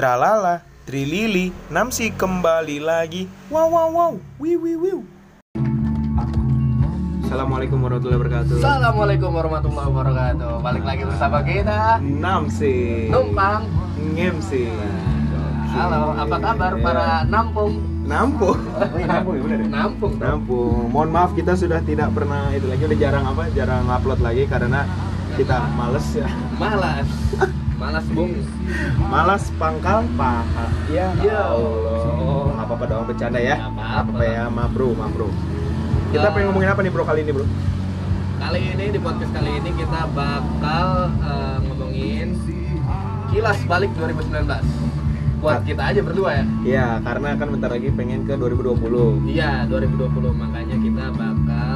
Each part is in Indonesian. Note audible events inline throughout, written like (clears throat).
Tralala, Trilili, Namsi kembali lagi. Wow wow wow, wiu wiu wiu. Assalamualaikum warahmatullahi wabarakatuh. Assalamualaikum warahmatullahi wabarakatuh. Balik lagi bersama kita Namsi. numpang. Ngemsi. Halo, apa kabar para nampung? Nampung. (laughs) Nampung ya benar ya? Nampung. Nampung. Mohon maaf kita sudah tidak pernah itu lagi udah jarang apa? Jarang upload lagi karena kita males ya. Malas. (laughs) Malas bung. Malas pangkal paha. Ya Ya Allah. Nggak apa-apa dong bercanda ya. Apa-apa. ya, ma bro, ma bro. Kita Ya. pengen ngomongin apa nih bro kali ini bro? Kali ini di podcast kali ini kita bakal eh, ngomongin kilas balik 2019. Buat kita aja berdua ya. Ya, karena kan bentar lagi pengen ke 2020. Iya, 2020 makanya kita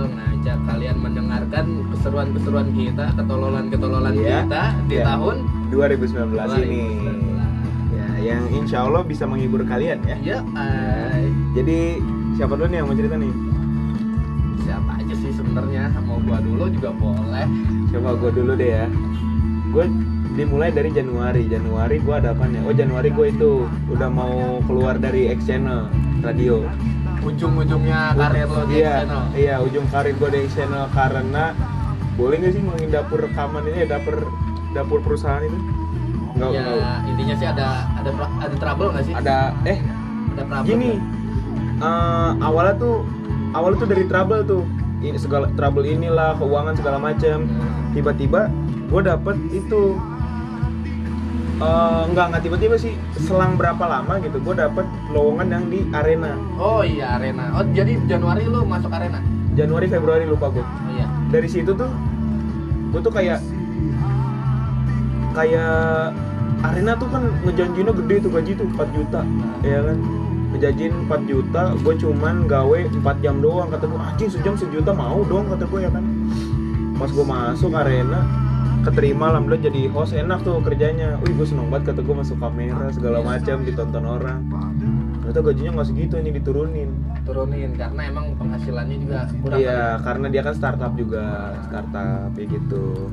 bakal ngajak kalian mendengarkan keseruan-keseruan kita, ketololan-ketololan Iya. kita di Iya. tahun 2019 ini. 2019. Ya, yang insya Allah bisa menghibur kalian ya. Ya. Jadi siapa dulu nih yang mau cerita nih? siapa aja sih sebenarnya mau gua dulu juga boleh Coba gue dulu deh ya. Gue dimulai dari Januari. Januari gue ada apa nih? Oh Januari gue itu udah mau keluar dari X Channel radio. Ujung-ujungnya karir lo di iya, channel Iya, ujung karir gue di Channel karena boleh nggak sih ngomongin dapur rekaman ini ya dapur dapur perusahaan itu? Nggak, ya intinya sih ada ada ada trouble nggak sih? Ada eh ada trouble gini eh, awalnya tuh awalnya tuh dari trouble tuh. Ini segala trouble inilah keuangan segala macam tiba-tiba gue dapet itu eh, nggak nggak. Tiba-tiba sih selang berapa lama gitu gue dapet lowongan yang di arena. Oh iya arena. Oh jadi Januari lu masuk arena? Januari Februari lupa gue oh iya. Dari situ tuh gue tuh kayak kayak arena tuh kan ngejanjinya gede tuh gaji tuh 4 juta. Ya kan? Ngejanjiin 4 juta gue cuman gawe 4 jam doang. Kata gue anjing sejam sejuta mau dong kata gue ya kan? Pas gue masuk arena keterima alhamdulillah jadi host enak tuh kerjanya wih gue seneng banget kata gue masuk kamera segala macam ditonton orang ternyata gajinya nggak segitu ini diturunin turunin karena emang penghasilannya juga kurang Iya, karena dia kan startup juga, startup kayak gitu.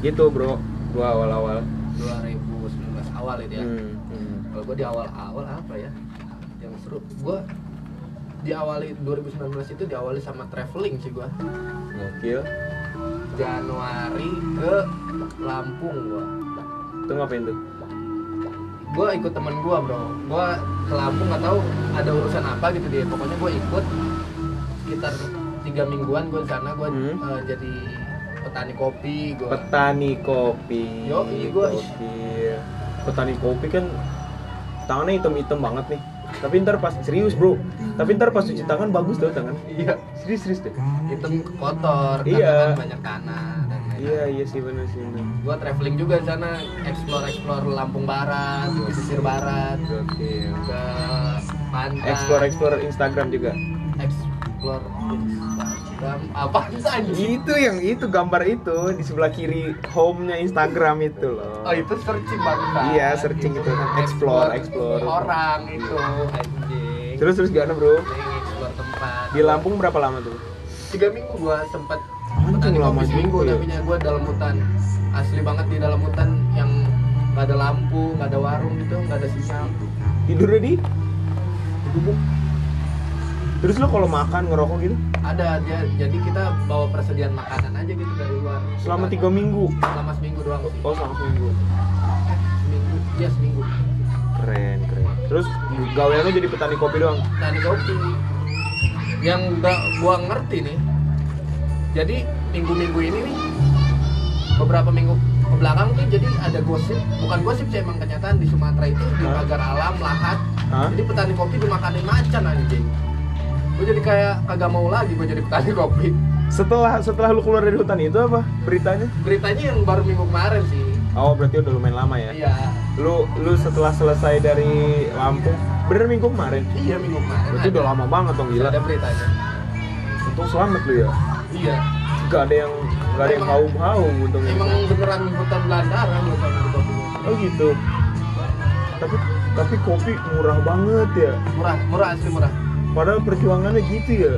Gitu, Bro. Gua awal-awal. 2019 awal itu ya Hmm, hmm. kalau gua di awal-awal apa ya yang seru gua diawali 2019 itu diawali sama traveling sih gua Gokil. Januari ke Lampung gua Itu ngapain tuh? gue ikut temen gue bro gue ke Lampung nggak tahu ada urusan apa gitu dia pokoknya gue ikut sekitar tiga mingguan gue di sana gue Hmm. eh, jadi petani kopi gue Petani kopi. Yo, iya, gua- Gokil. Petani kopi kan tangannya hitam-hitam banget nih. Tapi ntar pas serius, Bro. Tapi ntar pas cuci tangan bagus tuh tangan. iya Serius, serius deh. hitam kotor Iya. kan banyak tanah dan lain-lain Iya, iya sih bener sih. bener. gue traveling juga di sana explore explore Lampung Barat pesisir barat Gokil. ke pantai Explore explore Instagram juga. explore apa sih Itu yang itu gambar itu di sebelah kiri home-nya Instagram itu loh. Oh itu searching banget. Iya, searching itu kan. Explore, explore. orang itu anjing. Terus terus gimana, Bro? Explore tempat. Di Lampung berapa lama tuh? tiga minggu gua sempat Anjing, lama seminggu ya. tapi gua dalam hutan asli banget di dalam hutan yang nggak ada lampu nggak ada warung gitu nggak ada sinyal Tidurnya di di gubuk. Terus lo kalau makan ngerokok gitu ada aja jadi kita bawa persediaan makanan aja gitu dari luar selama tiga minggu. selama seminggu doang sih Oh, selama seminggu. Seminggu ya seminggu Keren, keren. Terus gawean lo jadi petani kopi doang. petani kopi yang nggak gua ngerti nih jadi minggu-minggu ini nih beberapa minggu ke belakang tuh jadi ada gosip bukan gosip sih emang kenyataan di Sumatera itu di pagar alam lahat Hah? jadi petani kopi dimakanin macan anjing gue jadi kayak kagak mau lagi gue jadi petani (laughs) kopi Setelah setelah lu keluar dari hutan itu apa beritanya? beritanya yang baru minggu kemarin sih Oh, berarti udah lumayan lama ya. iya Lu lu setelah selesai dari Lampung, bener minggu kemarin. iya minggu kemarin Berarti ada, udah lama banget dong gila. ada beritanya Untung selamat lu ya. iya Gak ada yang gak ada yang haum haum untungnya. emang beneran hutan belantara di kopi Oh gitu. Tapi tapi kopi murah banget ya. murah murah asli murah Padahal perjuangannya gitu ya.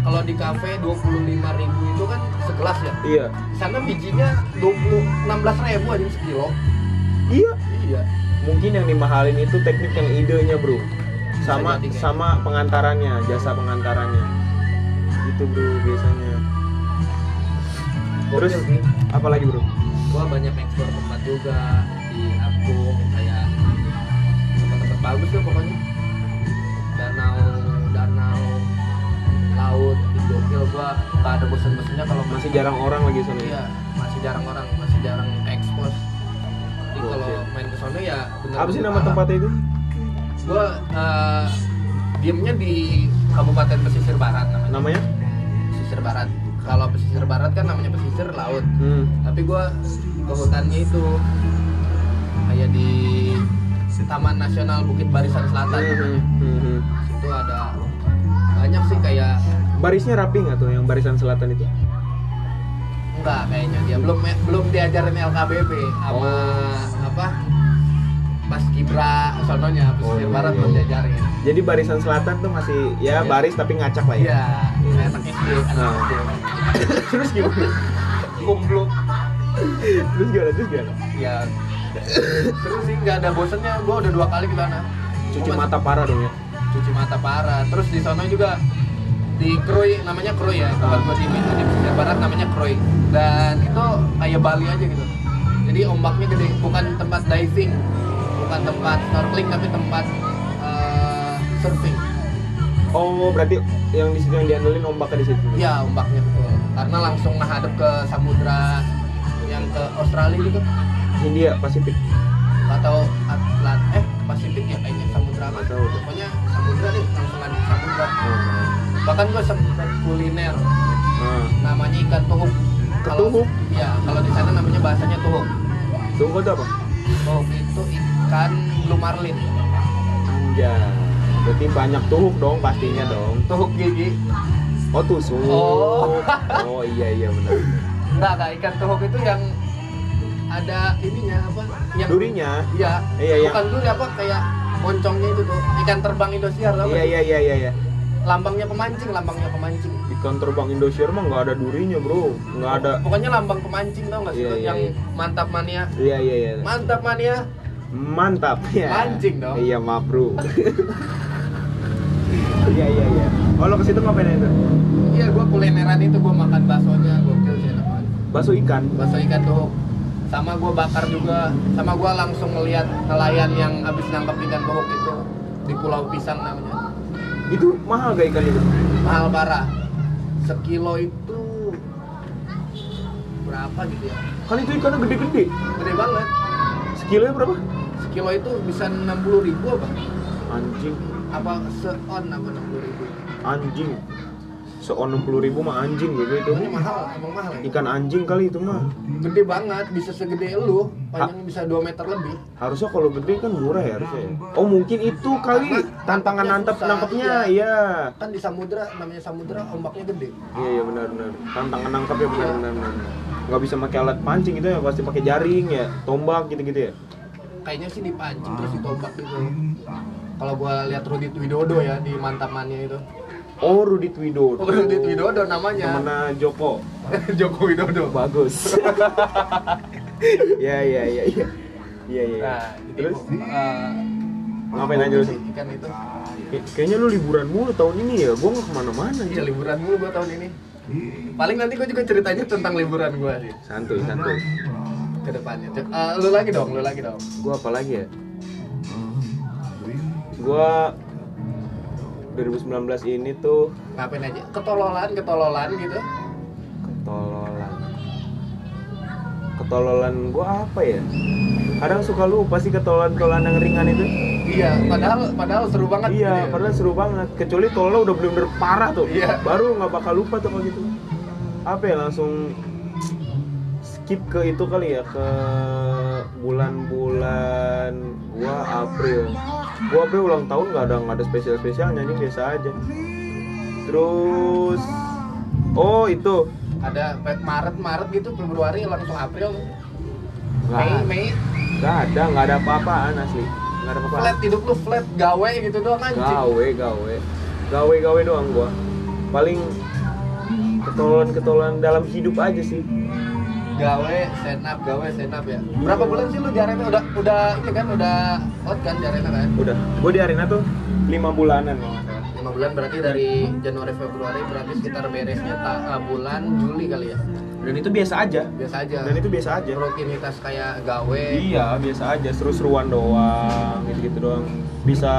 kalau di kafe 25.000 itu kan segelas ya? Iya. di sana bijinya 20 16 ribu aja sekilo. Iya. iya. Mungkin yang dimahalin itu teknik yang idenya bro. Sama jadi, sama pengantarannya jasa pengantarannya. Itu bro biasanya. Terus apa lagi bro? Gua banyak ekspor tempat juga di Apung kayak tempat-tempat bagus tuh pokoknya. Danau laut di gokil gua gak ada bosan-bosannya kalau masih jarang orang lagi sana ya? iya masih jarang orang masih jarang ekspos jadi kalau Gokil. main ke sana ya bener apa sih nama tempatnya itu? Gua eh, diemnya di Kabupaten Pesisir Barat namanya. Namanya? Pesisir barat. Kalau pesisir barat kan namanya pesisir laut. Hmm. tapi gua ke hutannya itu kayak di Taman Nasional Bukit Barisan Selatan. Hmm, namanya hmm, hmm. situ ada banyak sih kayak barisnya rapi nggak tuh yang barisan selatan itu? Enggak kayaknya dia. Belum belum diajarin LKBP sama Oh. apa? Pas Kibra sononya pesisir Oh, barat iya, belum diajarin. Jadi barisan selatan tuh masih ya Iya. baris tapi ngacak lah ya? Iya kayak anak SD anak. SD (laughs) terus gimana? Kumpluk. terus gimana? Terus gimana? Ya terus sih nggak ada bosennya. Gua udah dua kali ke sana. Cuci Gua mata parah dong ya? Cuci mata parah. Terus di sana juga di Kroy namanya Kroy ya tempat gua di itu di pesisir barat namanya Kroy dan itu kayak Bali aja gitu. Jadi ombaknya gede bukan tempat diving bukan tempat snorkeling tapi tempat eh, surfing. Oh berarti yang di situ yang diandelin ombaknya di situ? Ya ombaknya betul. Karena langsung menghadap ke samudra yang ke Australia gitu. India Pasifik? Atau Atlant eh Pasifik ya kayaknya samudra apa. Deh. pokoknya samudra nih langsung ada samudra. Oh. Bahkan gue sempet kuliner. Ah. namanya ikan tuhuk. Kalau- Ketuhuk? ya kalau di sana namanya bahasanya tuhuk. Tunggu itu apa? Tuhuk itu ikan blue marlin anjay. Berarti banyak tuhuk dong pastinya dong. Tuhuk gigi. Oh tusuk. Oh. oh iya iya benar. Enggak enggak. Ikan tuhuk itu yang ada ininya apa yang durinya? Iya. Iya, iya. bukan duri apa kayak moncongnya itu tuh. Ikan terbang Indosiar tau iya iya iya iya iya lambangnya pemancing lambangnya pemancing. Ikan terbang Indosiar mah nggak ada durinya bro. Nggak ada. Pokoknya lambang pemancing tau nggak sih tuh? iya, yang iya. mantap mania? Iya iya iya. Mantap mania? Mantap ya Mancing dong. iya maaf bro. (laughs) Iya iya iya. Oh lo ke situ ngapain itu? Iya gua kulineran itu gua makan baksonya gokil sih enak bakso ikan? Bakso ikan tuh. Sama gua bakar juga. Sama gua langsung ngeliat nelayan yang habis nangkap ikan tuhuk itu di Pulau Pisang namanya itu mahal gak ikan itu? Mahal parah. Sekilo itu berapa gitu ya? Kan itu ikannya gede-gede. Gede banget. Sekilonya berapa? Sekilo itu bisa 60 ribu apa? Anjing. Apa seon apa 60 ribu? Anjing seon enam puluh ribu mah anjing gitu itu. Mahal? Emang mahal ya? ikan anjing kali itu mah. Gede banget bisa segede lu. Panjangnya bisa 2 meter lebih. Harusnya kalau gede kan murah ya harusnya ya. oh mungkin itu kali. Tantangan susah, nangkapnya iya. iya. Kan di samudra namanya samudra ombaknya gede. Iya iya benar benar. Tantangan nangkapnya benar benar benar. Nggak bisa pakai alat pancing itu ya pasti pakai jaring ya tombak gitu gitu ya. Kayaknya sih dipancing terus ditombak gitu. Kalau gua lihat Rudi Widodo ya di mantamannya itu oh Rudit Widodo oh, Rudi Widodo namanya. Temennya Joko. (laughs) Joko Widodo. Bagus. (laughs) Ya ya ya ya. Iya iya nah terus? Eh, ngapain aja lu sih ikan itu. Kay- kayaknya lu liburan mulu tahun ini ya. Gua nggak ke mana-mana iya liburan mulu gua tahun ini. Paling nanti gua juga ceritanya tentang liburan gua sih santuy santuy. Ke depannya. Cek, eh, lu lagi dong lu lagi dong. Gua apa lagi ya? Gua 2019 ini tuh ngapain aja? Ketololan ketololan gitu. Ketololan. Ketololan gua apa ya? Kadang suka lupa sih ketololan ketololan yang ringan itu. Iya padahal padahal seru banget gitu iya ya. padahal seru banget. Kecuali tololnya udah bener-bener parah tuh. Iya. baru nggak bakal lupa tuh kalau gitu. Apa ya langsung skip ke itu kali ya ke bulan-bulan gua April. Gua April ulang tahun nggak ada nggak ada spesial spesialnya ini biasa aja. Terus oh itu. Ada Maret Maret gitu Februari langsung April. Nggak Mei Mei. Nggak ada nggak ada apa-apaan asli. Nggak ada apa-apaan. Flat hidup lu flat gawe gitu doang anjing. Gawe gawe. Gawe gawe doang gua. Paling ketololan ketololan dalam hidup aja sih gawe up gawe up ya. Berapa bulan sih lu di arena udah udah ini kan udah out kan di arena kan? Udah. Gue di arena tuh lima bulanan kalau nggak salah. Lima bulan berarti dari Januari Februari berarti sekitar beresnya ta, uh, bulan Juli kali ya? Dan itu biasa aja. Biasa aja. Dan itu biasa aja. Rutinitas kayak gawe. Iya biasa aja. Seru-seruan doang gitu-gitu doang. Bisa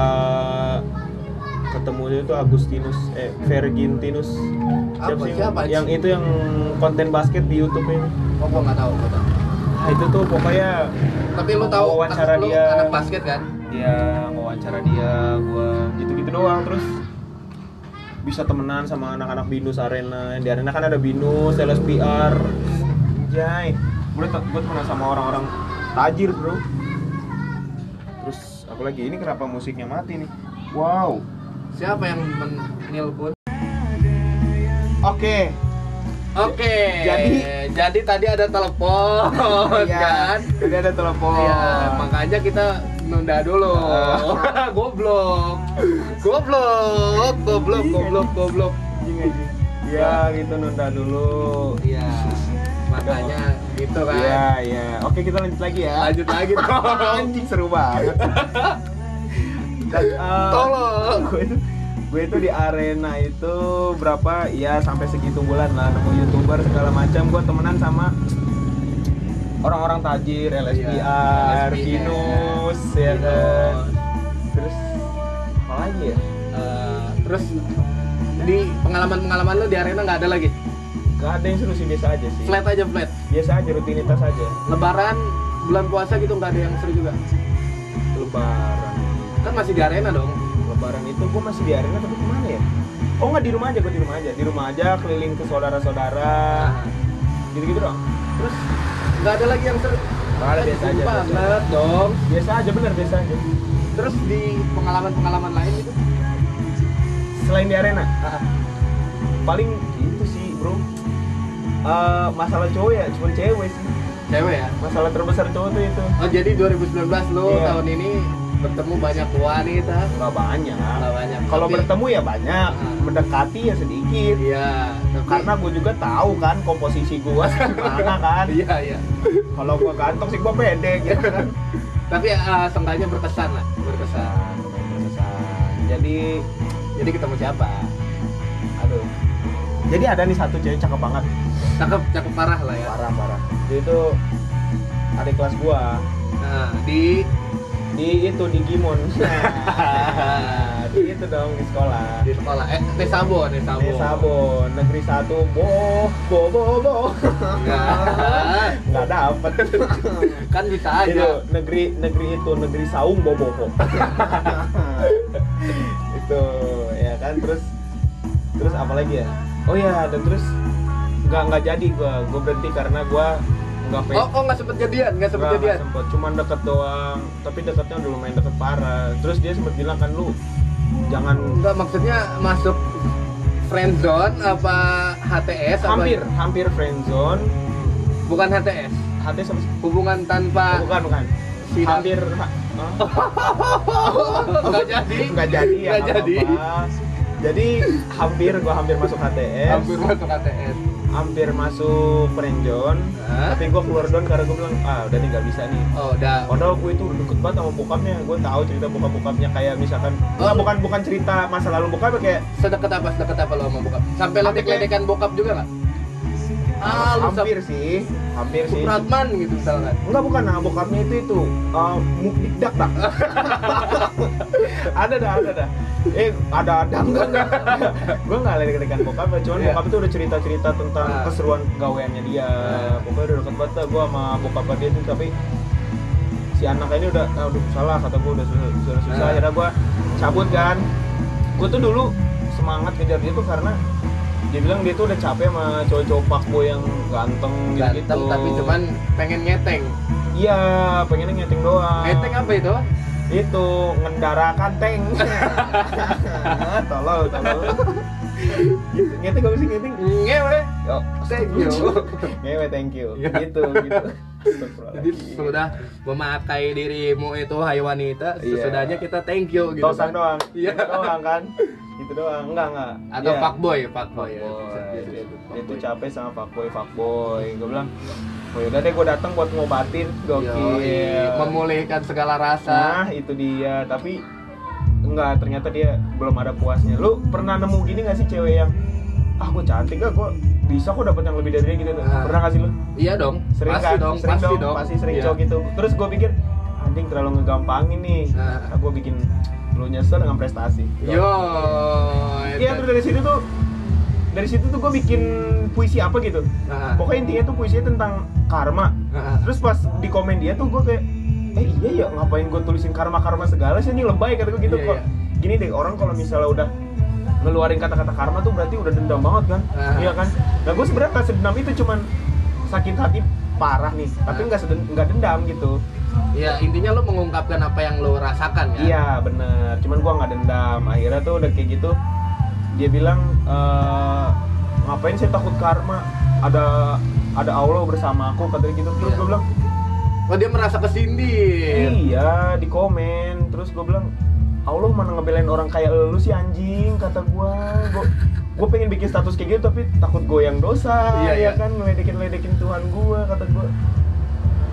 ketemu itu Agustinus eh Vergintinus. Apa? sih? Siapa? yang itu yang konten basket di YouTube ini. Oh gua nggak tahu gua tahu. Nah, itu tuh pokoknya tapi lu tahu Wawancara lu dia. anak basket kan? Dia wawancara dia gua gitu-gitu doang terus bisa temenan sama anak-anak binus arena. Di arena kan ada binus LSPR jay gue gue temenan sama orang-orang tajir bro. Terus apa lagi? Ini kenapa musiknya mati nih? Wow siapa yang menelpon oke Oke, Jadi- jadi tadi ada telepon (laughs) Iya, (laughs) kan? jadi ada telepon Iya, makanya kita nunda dulu. (laughs) goblok. Goblok, goblok, goblok, goblok. Anjing, anjing. ya gitu nunda dulu Iya. Makanya gitu kan. Iya, iya. Oke, kita lanjut lagi ya. Lanjut lagi dong. Anjing seru banget. Dan, Tolong. gue itu gue itu di arena itu berapa? Ya sampai segitu bulan lah nemu youtuber segala macam. Gue temenan sama orang-orang tajir LSPR, LSPR, Kinus ya kan. Terus apa lagi ya? Eh, terus di pengalaman-pengalaman lu di arena nggak ada lagi. gak ada yang seru sih biasa aja sih. Flat aja flat. biasa aja rutinitas aja. Lebaran bulan puasa gitu nggak ada yang seru juga. lebaran Kan masih di arena dong. lebaran itu gue masih di arena tapi ke mana ya? Oh nggak di rumah aja gue di rumah aja. Di rumah aja keliling ke saudara-saudara. Gitu-gitu doang. Terus? Nggak ada lagi yang seru. Nggak ada, biasa aja, banget dong. biasa aja bener biasa aja. Terus di pengalaman-pengalaman lain itu selain di arena? Paling itu sih bro. Eh, masalah cowok ya cuma cewek sih. Cewek ya. masalah terbesar cowok tuh itu. Oh jadi 2019 lo Iya. tahun ini bertemu banyak wanita. nggak banyak Nggak banyak. kalau Tapi- bertemu ya banyak Ah. mendekati ya sedikit Iya. Tapi, karena gue juga tahu kan komposisi gue (laughs) gimana kan Iya iya. kalau gue ganteng sih gue pede gitu kan Tapi uh, seenggaknya berkesan lah, berkesan. Berkesan. jadi Jadi ketemu siapa? aduh jadi ada nih satu cewek cakep banget Cakep, cakep parah lah ya. parah parah itu adik kelas gua Nah di di itu di Gimon nah, (laughs) di itu dong di sekolah di sekolah. Eh Nesabo, Nesabo. di Sabon negeri satu boh boh boh boh (laughs) Enggak. nggak dapet (laughs) Kan bisa itu aja. negeri negeri itu negeri saung boh boh boh itu ya kan terus terus apa lagi ya oh ya dan terus nggak nggak jadi gua gua berhenti karena gua nggak pengen Oh, oh nggak sempet jadian, nggak sempet jadian. nggak sempet. cuman deket doang. Tapi deketnya udah lumayan deket parah. Terus dia sempat bilang kan lu jangan Enggak maksudnya masuk friend zone apa HTS apa- hampir hampir friendzone bukan HTS sama hubungan tanpa bukan bukan. Si- hampir nggak jadi. nggak jadi ya nggak jadi. apa-apa. jadi hampir gua hampir masuk HTS hampir masuk HTS hampir masuk friendzone Hah? tapi gua keluar doang karena gua bilang ah udah nih nggak bisa nih. Oh udah. Padahal gue itu deket banget sama bokapnya, gue tahu cerita bokap-bokapnya kayak misalkan, Oh. Nggak, bukan bukan cerita masa lalu bokapnya kayak sedekat apa sedekat apa lo sama bokap? Sampai Hampir ledek-ledekan bokap juga nggak ah hampir sih, hampir sih. Supratman gitu misalkan Enggak bukan, nah bokapnya itu itu uh, mukdik dak dak. (laughs) ada dah, ada dah. Eh ada ada enggak enggak. gue nggak ledek-ledekan bokapnya, cuman Iya. bokap itu udah cerita-cerita tentang Ah. keseruan gaweannya dia. Ah. Pokoknya udah deket banget gue sama bokapnya dia tuh tapi si anak ini udah ah, udah salah kata gue udah susah, susah, susah. Ah. akhirnya gue cabut kan gue tuh dulu semangat kejar dia tuh karena dia bilang dia tuh udah capek sama cowok-cowok fuckboy yang ganteng gitu ganteng tapi cuman pengen ngeteng iya pengennya ngeteng doang ngeteng apa itu itu ngendarakan tank (laughs) tolol tolol gitu. ngeteng gak sih ngeteng ngewe Yo, Thank you. (laughs) ngewe thank you Iya. gitu gitu (laughs) jadi sudah memakai dirimu itu hai wanita Iya. sesudahnya kita thank you gitu Tosang kan. doang Iya. doang kan gitu doang. Enggak enggak. Atau Iya. fuckboy fuckboy. Ya. Bisa- bisa dia, tuh capek sama fuckboy fuckboy. Gue bilang oh yaudah deh gue datang buat ngobatin. Gokil. Yoi, memulihkan segala rasa. Nah itu dia. Tapi enggak ternyata dia belum ada puasnya. Lu pernah nemu gini gak sih cewek yang ah gue cantik gak gue bisa kok dapet yang lebih dari dia gitu. Nah. pernah gak sih lu? Iya dong. Sering pasti kan? dong sering pasti dong, dong. pasti sering Iya. cowok gitu. Terus gue pikir anjing terlalu ngegampangin nih. Nah. nah. gue bikin lu nyesel dengan prestasi. Yo iya terus dari situ tuh dari situ tuh gue bikin puisi apa gitu. Nah. pokoknya intinya tuh puisinya tentang karma. Nah. terus pas di komen dia tuh gue kayak eh iya ya ngapain gue tulisin karma karma segala sih? Ini lebay kata gue gitu. Iya, kok iya. gini deh orang kalau misalnya udah ngeluarin kata-kata karma tuh berarti udah dendam banget kan? Ah. iya kan? Nah gue sebenarnya nggak sedendam itu cuman sakit hati parah nih. Tapi nggak nggak dendam gitu ya intinya lo mengungkapkan apa yang lo rasakan ya iya bener cuman gue nggak dendam akhirnya tuh udah kayak gitu dia bilang eh, ngapain sih takut karma ada ada Allah bersama aku katanya gitu terus Iya. gue bilang oh dia merasa kesindir Iya, di komen. Terus gue bilang, Allah mana ngebelain orang kayak lu sih anjing, kata gue. Gue gue pengen bikin status kayak gitu tapi takut goyang dosa, Iya, ya iya. kan ngeledekin ngeledekin Tuhan gue, kata gue.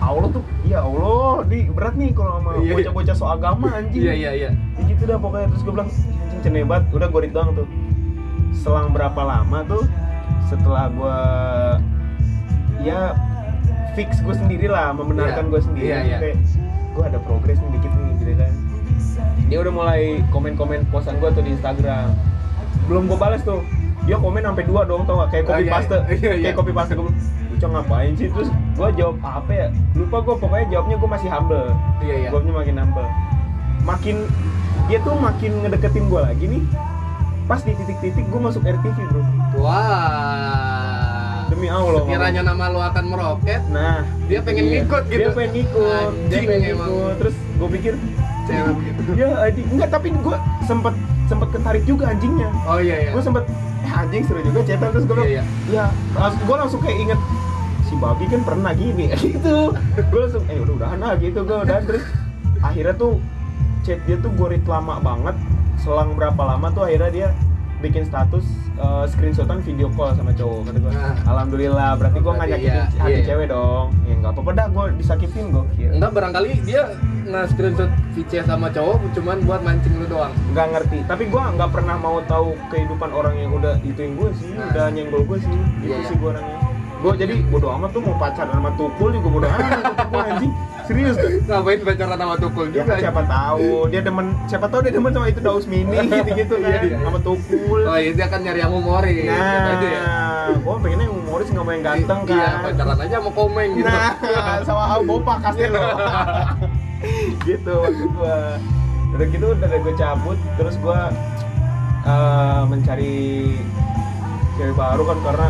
Allah tuh, ya Allah, di berat nih kalau sama Iya, iya. bocah-bocah so agama anjing. iya iya iya Ya gitu dah pokoknya terus gue bilang anjing cenebat, udah gue doang tuh. Selang berapa lama tuh setelah gue ya fix gue sendiri lah membenarkan Iya. gue sendiri Iya, iya. kayak gue ada progres nih dikit nih gitu kan dia udah mulai komen-komen posan gue tuh di Instagram belum gue balas tuh dia komen sampai dua dong tau gak kayak copy iya, paste (laughs) iya, iya. kayak copy paste gue Ucok ngapain sih? Terus gue jawab apa ya? Lupa gue pokoknya jawabnya gue masih humble. Iya iya. Jawabnya makin humble. Makin dia tuh makin ngedeketin gue lagi nih. Pas di titik-titik gue masuk RTV bro. Wah. Demi Allah sekiranya nama lo akan meroket nah Dia pengen iya. ngikut gitu. dia pengen ngikut. Dia Anjing pengen emang. ngikut. Terus gue pikir Cewek begitu. ya anjing. Enggak tapi gue sempet sempet ketarik juga anjingnya. Oh iya iya. Gue sempet eh, anjing seru juga cetan terus gue bilang Iya, ya. Gue langsung kayak inget si babi kan pernah gini. (laughs) Gitu. Gue langsung eh udah udahan lah gitu gue udahan terus akhirnya tuh chat dia tuh gue lama banget. Selang berapa lama tuh akhirnya dia bikin status eh, screenshotan video call sama cowok kata gue Nah. alhamdulillah berarti gue nggak nyakitin iya, hati iya. cewek dong. Ya nggak apa-apa dah gue disakitin gue enggak barangkali dia nge-screenshot VC sama cowok cuman buat mancing lu doang. Nggak ngerti. Tapi gue nggak pernah mau tahu kehidupan orang yang udah ituin gue sih Nah. udah nyenggol gue sih. Iya, sih iya. gue orangnya gue jadi bodo amat tuh mau pacaran sama tukul juga bodo amat tukul anjing serius tuh ngapain pacaran sama tukul ya juga kan siapa tahu dia demen siapa tahu dia demen sama itu daus mini (laughs) gitu gitu kan Iya, iya. sama tukul oh iya dia kan nyari yang humoris nah Gitu aja ya. gue pengennya yang humoris nggak mau yang ganteng kan iya pacaran aja sama komeng gitu Nah, sama Al Bopa kasih lo. (laughs) gitu maksud gua. Udah gitu udah gue cabut, terus gua eh, mencari cewek baru kan karena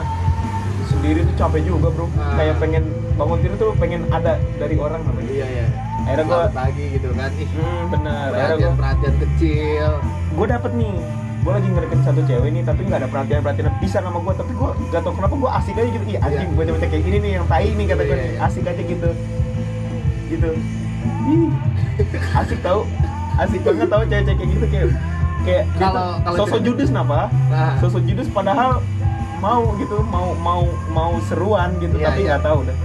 sendiri tuh capek juga bro. Ah. Kayak pengen bangun tidur tuh pengen ada dari orang namanya. iya iya Akhirnya gua, Selamat pagi gitu kan ih hmm, bener. Perhatian gua, perhatian kecil gua dapet nih. Gua lagi ngedeketin satu cewek nih, tapi nggak ada perhatian perhatian bisa sama gua. Tapi gua gak tau kenapa gua asik aja gitu. Ih anjing, Iya. gua coba kayak gini nih yang tai nih kata Iya, gua. iya, iya. Asik aja gitu. Gitu. Ih, asik tau asik banget tau cewek-cewek kayak gitu kayak kayak dia Kalau- sosok judes kenapa nah sosok judes padahal mau gitu mau mau mau seruan gitu Iya, tapi iya. nggak tahu udah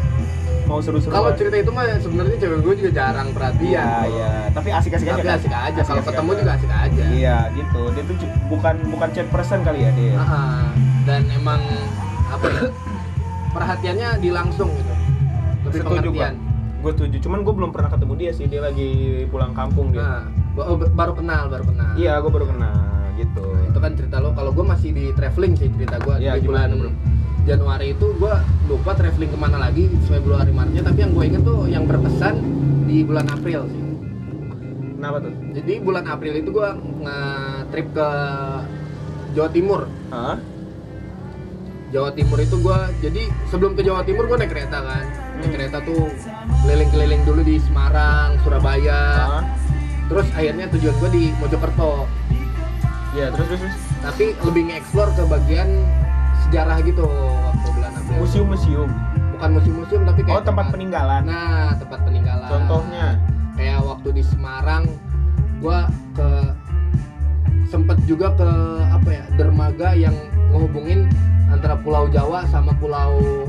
mau seru-seruan. Kalau cerita itu mah sebenarnya cewek gue juga jarang perhatian iya iya. Tapi asik-asik aja tapi kan? asik aja. Kalau ketemu juga asik aja. Iya gitu. Dia tuh bukan bukan chat person kali ya dia. Ah, dan emang apa ya perhatiannya di langsung gitu. Lebih setuju gua. pengertian. Gue setuju. Cuman gue belum pernah ketemu dia sih. Dia lagi pulang kampung dia. Nah oh, baru kenal baru kenal. Iya gue baru kenal gitu. Nah, itu kan cerita lo. Kalau gue masih di traveling sih cerita gue Iya, di bulan gimana, bro? Januari itu gue lupa traveling ke mana lagi Februari Maretnya. Tapi yang gue inget tuh yang berkesan di bulan April sih. Kenapa tuh? Jadi bulan April itu gue nge-trip ke Jawa Timur. Hah? Jawa Timur itu gua jadi sebelum ke Jawa Timur gua naik kereta kan. Naik Hmm. kereta tuh keliling-keliling dulu di Semarang Surabaya. Terus akhirnya tujuan gua di Mojokerto Iya terus terus, terus. tapi lebih nge-explore ke bagian sejarah gitu waktu bulan April. Museum-museum. Bukan museum-museum tapi kayak oh tempat peninggalan. Nah tempat peninggalan. Contohnya? Kayak waktu di Semarang gua ke sempet juga ke apa ya dermaga yang ngehubungin antara Pulau Jawa sama Pulau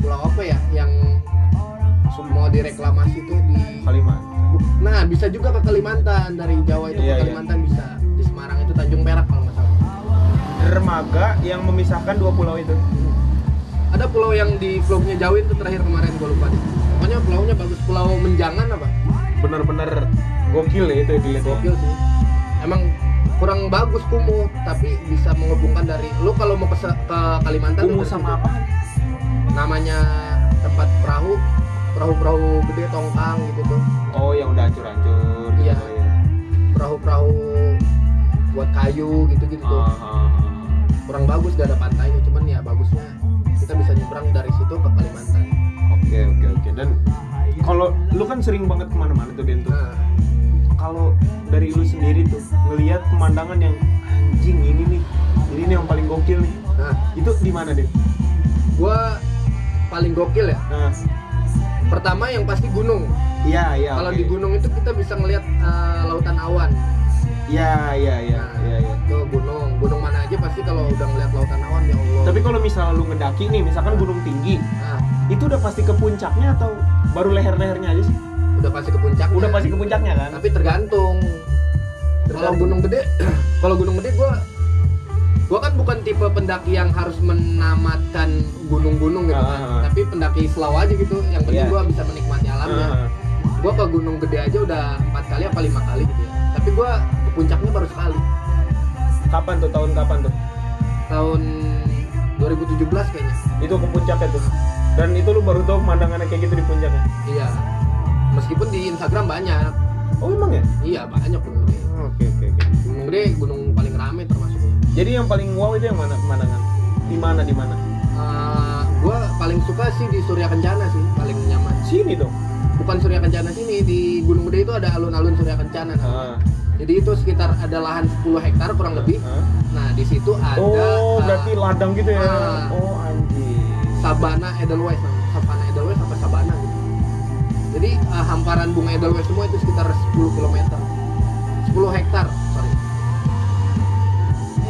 Pulau apa ya yang mau direklamasi itu di Kalimantan. Nah, bisa juga ke Kalimantan. Dari Jawa itu Iya, iya. ke Kalimantan bisa. Itu Tanjung Perak kalau nggak salah. dermaga yang memisahkan dua pulau itu Ada pulau yang di vlognya Jawin tuh terakhir kemarin gue lupa deh. Pokoknya pulaunya bagus. Pulau Menjangan apa? bener-bener gokil ya itu dilihat Gokil sih. Emang kurang bagus kumuh, tapi bisa menghubungkan dari lu kalau mau ke, ke Kalimantan Kumuh sama apa Namanya tempat perahu, perahu-perahu gede tongkang gitu tuh. oh yang udah hancur-hancur Iya. gitu ya Perahu-perahu buat kayu gitu-gitu. Tuh. Ah, ah, ah. kurang bagus gak ada pantainya cuman ya bagusnya. Kita bisa nyebrang dari situ ke Kalimantan. Oke oke oke. Dan kalau lu kan sering banget ke mana-mana tuh Den tuh nah. Kalau dari lu sendiri tuh ngelihat pemandangan yang anjing ini nih. Ini nih yang paling gokil nih. Nah. Itu di mana deh gua paling gokil ya. Nah. Pertama yang pasti gunung. Iya iya kalau oke. di gunung itu kita bisa ngelihat eh, lautan awan iya iya iya Nah, iya iya. itu gunung. Gunung mana aja pasti kalau udah ngeliat lautan awan ya Allah. Tapi kalau misalnya lu ngedaki nih misalkan gunung tinggi nah. itu udah pasti ke puncaknya atau baru leher-lehernya aja sih? Udah pasti ke puncak udah pasti ke puncaknya kan? Tapi tergantung kalau gunung gede? (clears throat) Kalau gunung gede gua gua kan bukan tipe pendaki yang harus menamatkan gunung-gunung gitu kan. Ah. tapi pendaki slow aja gitu. Yang penting Iya. gua bisa menikmati alamnya. Ah, gua ke gunung gede aja udah empat kali apa lima kali gitu ya. Tapi gua ke puncaknya baru sekali. Kapan tuh? Tahun kapan tuh? Tahun 2017 kayaknya. Itu ke puncaknya tuh. Dan itu lu baru tahu pemandangannya kayak gitu di puncaknya? Iya. Meskipun di Instagram banyak. Oh emang ya? Iya banyak gunung gede. Oke oke oke. Gunung gede gunung paling rame termasuk jadi yang paling wow itu yang mana pemandangan? Di mana di mana? Eh, gua paling suka sih di Surya Kencana sih paling nyaman. Sini dong. Bukan Surya Kencana sini di Gunung Gede itu ada alun-alun Surya Kencana. Ah. Jadi itu sekitar ada lahan 10 hektar kurang lebih. Ah. nah di situ ada oh eh, berarti ladang gitu ya? ah. oh anjing. Sabana Edelweiss namanya Savana Edelweiss apa Sabana gitu. Jadi eh, hamparan bunga Edelweiss semua itu sekitar 10 km 10 hektar sorry.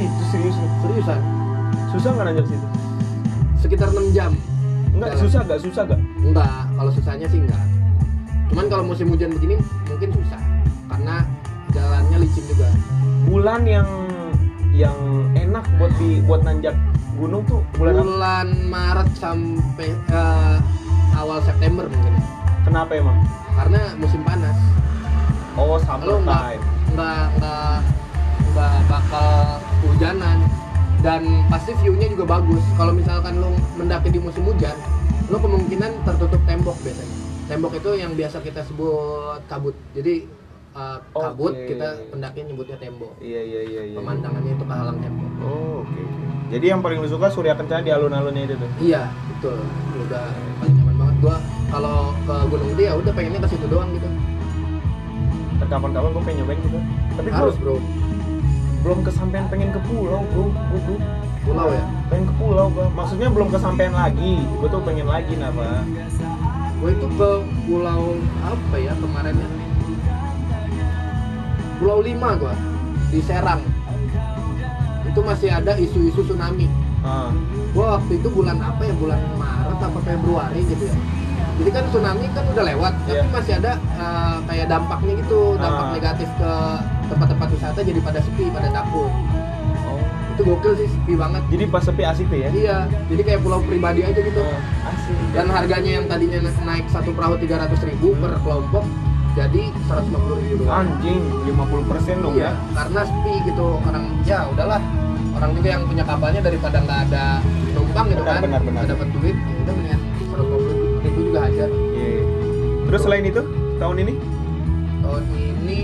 Itu serius seriusan? Susah nggak nanjak situ? Sekitar 6 jam. Enggak, susah gak? Susah gak? enggak kalau susahnya sih enggak cuman kalau musim hujan begini mungkin susah. Karena jalannya licin juga Bulan yang yang enak buat di buat nanjak gunung tuh bulan apa? bulan Maret sampai eh, awal September mungkin. Kenapa emang? karena musim panas Oh, summer nggak- time. nggak nggak nggak bakal hujanan dan pasti view-nya juga bagus kalau misalkan lu mendaki di musim hujan lu kemungkinan tertutup tembok biasanya tembok itu yang biasa kita sebut kabut jadi eh, kabut Oke. kita pendaki nyebutnya tembok Iya, iya, iya, iya. pemandangannya itu kehalang tembok Oh, oke. oke. Jadi yang paling lu suka Surya Kencana di alun-alunnya itu tuh. iya betul udah paling nyaman banget gua kalau ke Gunung Gede ya udah pengennya ke situ doang gitu Kapan-kapan gue pengen nyobain gitu. Tapi harus bro belum kesampaian pengen ke pulau, bro. Bro. pulau ya Pengen ke pulau gue. Maksudnya belum kesampaian lagi. Gue tuh pengen lagi napa? gue itu ke pulau apa ya kemarin ya pulau lima gue di Serang itu masih ada isu-isu tsunami Ah, gue waktu itu bulan apa ya bulan Maret apa Februari gitu ya jadi kan tsunami kan udah lewat tapi Iya. masih ada eh, kayak dampaknya gitu dampak Ah. negatif ke tempat-tempat wisata jadi pada sepi pada takut oh. itu gokil sih sepi banget Jadi pas sepi asik tuh ya? iya jadi kayak pulau pribadi aja gitu Oh, asik. dan harganya yang tadinya na- naik satu perahu 300.000 ribu per kelompok jadi 150.000 ribu doang anjing 50% dong iya ya. karena sepi gitu orang ya udahlah orang juga yang punya kapalnya daripada nggak ada penumpang gitu Benar, kan benar, benar. dapat duit ya udah mendingan 150 ribu juga aja Iya. Terus selain itu tahun ini? tahun ini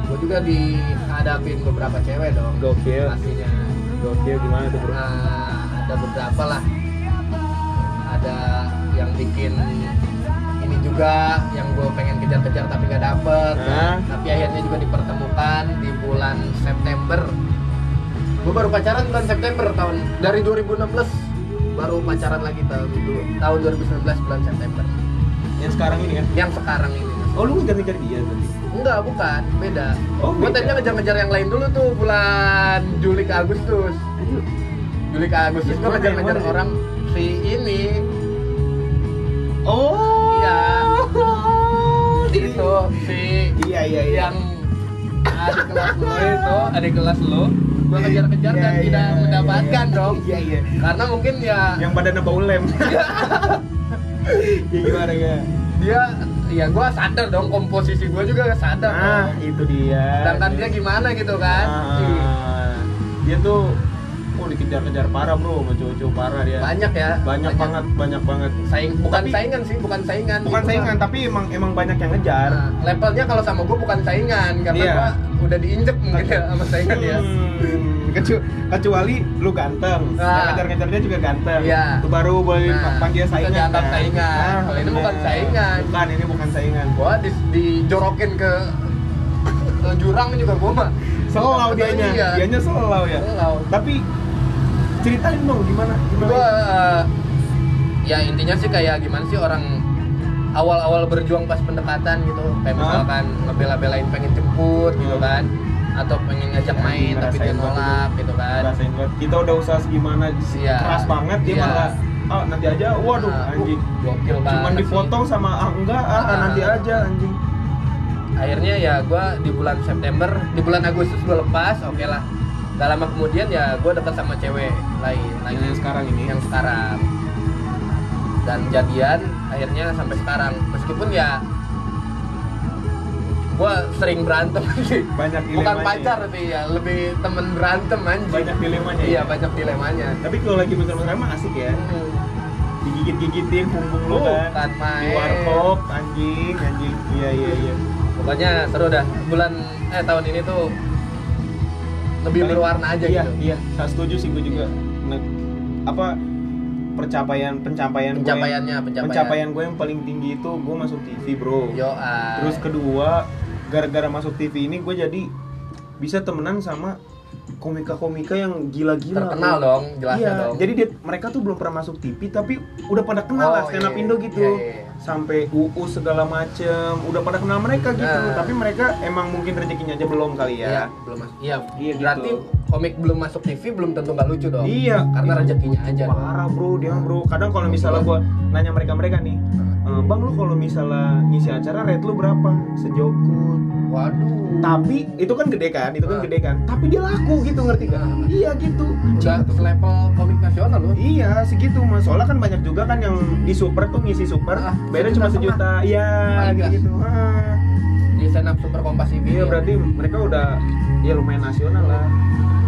gue juga dihadapin beberapa cewek dong Gokil. pastinya Gokil gimana tuh bro? Nah, ada beberapa lah ada yang bikin juga yang gue pengen kejar-kejar tapi gak dapet Nah. tapi akhirnya juga dipertemukan di bulan September gue baru pacaran bulan September tahun dari 2016 baru pacaran lagi tahun itu tahun 2019 bulan September Yang sekarang ini kan? yang sekarang ini Oh lu ngejar-ngejar dia tadi? Enggak, bukan, beda. Oh, Gue tadinya ngejar-ngejar yang lain dulu tuh bulan Juli ke Agustus. Juli ke Agustus gue ngejar-ngejar orang si ini Oh. Iya. Itu si Iya iya iya. yang adik kelas lo itu adik kelas lo gue kejar-kejar Iya, dan iya, tidak iya, mendapatkan iya. dong Iya iya. karena mungkin ya Yang badannya bau lem. (laughs) ya gimana ya? dia ya gue sadar dong komposisi gue juga sadar Nah, dong itu dia. sedangkan dia gimana gitu kan Ih, Ah, dia tuh dikejar-kejar parah bro sama cowok-cowok parah dia banyak ya banyak banget banyak banget saing bukan Tapi- saingan sih bukan saingan bukan Gitu, saingan Bang. tapi emang emang banyak yang ngejar Nah, levelnya kalau sama gue bukan saingan karena Iya. gue udah diinjek mungkin ya sama saingan ya Hmm, kecu- kecuali lu ganteng Nah. ngejar-ngejar dia juga ganteng Iya. itu baru boleh Nah, panggil saingan kan? saingan. Kalau ini bukan saingan. bukan ini bukan saingan gue di, dijorokin ke, (laughs) jurang juga gue mah selau dianya Iya. dianya selau ya Selau. tapi ceritain dong gimana? Gimana gue ya intinya sih kayak gimana sih orang awal-awal berjuang pas pendekatan gitu. Kayak misalkan ngebela-belain pengen jemput gitu kan. Atau pengen ngajak Ya, main tapi dia ngerasain nolak gitu kan. Rasain banget kita udah usaha segimana Iya. keras banget dia Iya. malah ah nanti aja. Waduh Nah, anjing. uh, gokil banget cuman sih. dipotong sama ah enggak ah, Ah. nanti aja anjing. Akhirnya ya gue di bulan September di bulan Agustus gue lepas oke lah gak lama kemudian ya gue deket sama cewek lain lagi yang sekarang ini? yang sekarang. Dan jadian akhirnya sampai sekarang. Meskipun ya gue sering berantem (laughs) sih banyak bukan dilemanya pacar ya. sih ya lebih temen berantem anjing. Banyak dilemanya iya ya. banyak dilemanya. Tapi kalau lagi mesra-mesra mah asik ya? Hmm. digigit-gigitin punggung lu Bukan kan? main. di warkop anjing anjing. Iya iya iya. Pokoknya seru dah. Bulan eh tahun ini tuh lebih Paling- berwarna aja iya, gitu. iya. Saya setuju sih gue juga. Nah, apa pencapaian pencapaian gue yang- pencapaiannya pencapaian, pencapaian gue yang paling tinggi itu gue masuk TV bro. Yo, terus kedua gara-gara masuk TV ini gue jadi bisa temenan sama komika-komika yang gila-gila terkenal bro. dong jelasnya iya, dong. jadi dia, mereka tuh belum pernah masuk TV tapi udah pada kenal Oh, lah stand up iya, Indo gitu. iya, iya. Sampai UU segala macem, udah pada kenal mereka gitu. Nah. Tapi mereka emang mungkin rezekinya aja belum kali Iya, ya. belum mas iya, Iya, berarti gitu. komik belum masuk TV belum tentu nggak lucu dong Iya, karena rezekinya aja. Parah bro, dia bro. Kadang kalau misalnya gue nanya mereka-mereka nih, "Eh, bang lu kalau misalnya ngisi acara rate lu berapa? Sejokut. waduh Tapi itu kan gede kan, itu kan Ah. gede kan. Tapi dia laku gitu ngerti kan? Ah. Iya gitu. udah selevel komik nasional loh Iya segitu mas. Soalnya kan banyak juga kan yang di super tuh ngisi super, Ah, beda cuma sejuta. Iya gitu. Ah. di stand up super kompas TV Iya berarti mereka udah ya lumayan nasional lah.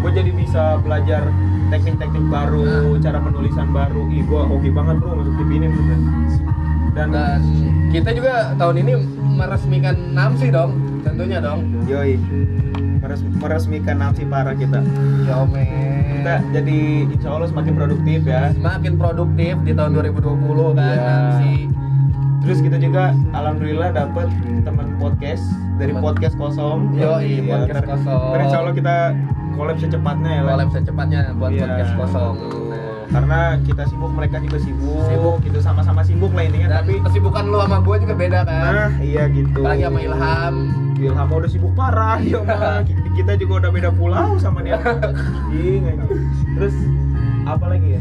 Gue jadi bisa belajar teknik-teknik baru, cara penulisan baru. Ih gue hoki banget bro masuk TV ini. Dan, dan kita juga tahun ini meresmikan Namsi dong tentunya dong yoi meres- meresmikan nafsi parah kita. yo Kita men jadi insya Allah semakin produktif ya. semakin produktif di tahun 2020 kan Iya. Namsi Terus kita juga alhamdulillah dapat teman podcast dari Teman. podcast kosong. Yoi, Iya, podcast kosong. insya Allah kita collab secepatnya ya. Collab secepatnya buat Iya, podcast kosong. Karena kita sibuk, mereka juga sibuk. Sibuk. Gitu sama-sama sibuk lah intinya. Tapi kesibukan lu sama gue juga beda kan nah iya gitu. apalagi sama Ilham Ilham mah udah sibuk parah dia mah. (laughs) Kita juga udah beda pulau sama dia. (laughs) Anjing. Terus apa lagi ya?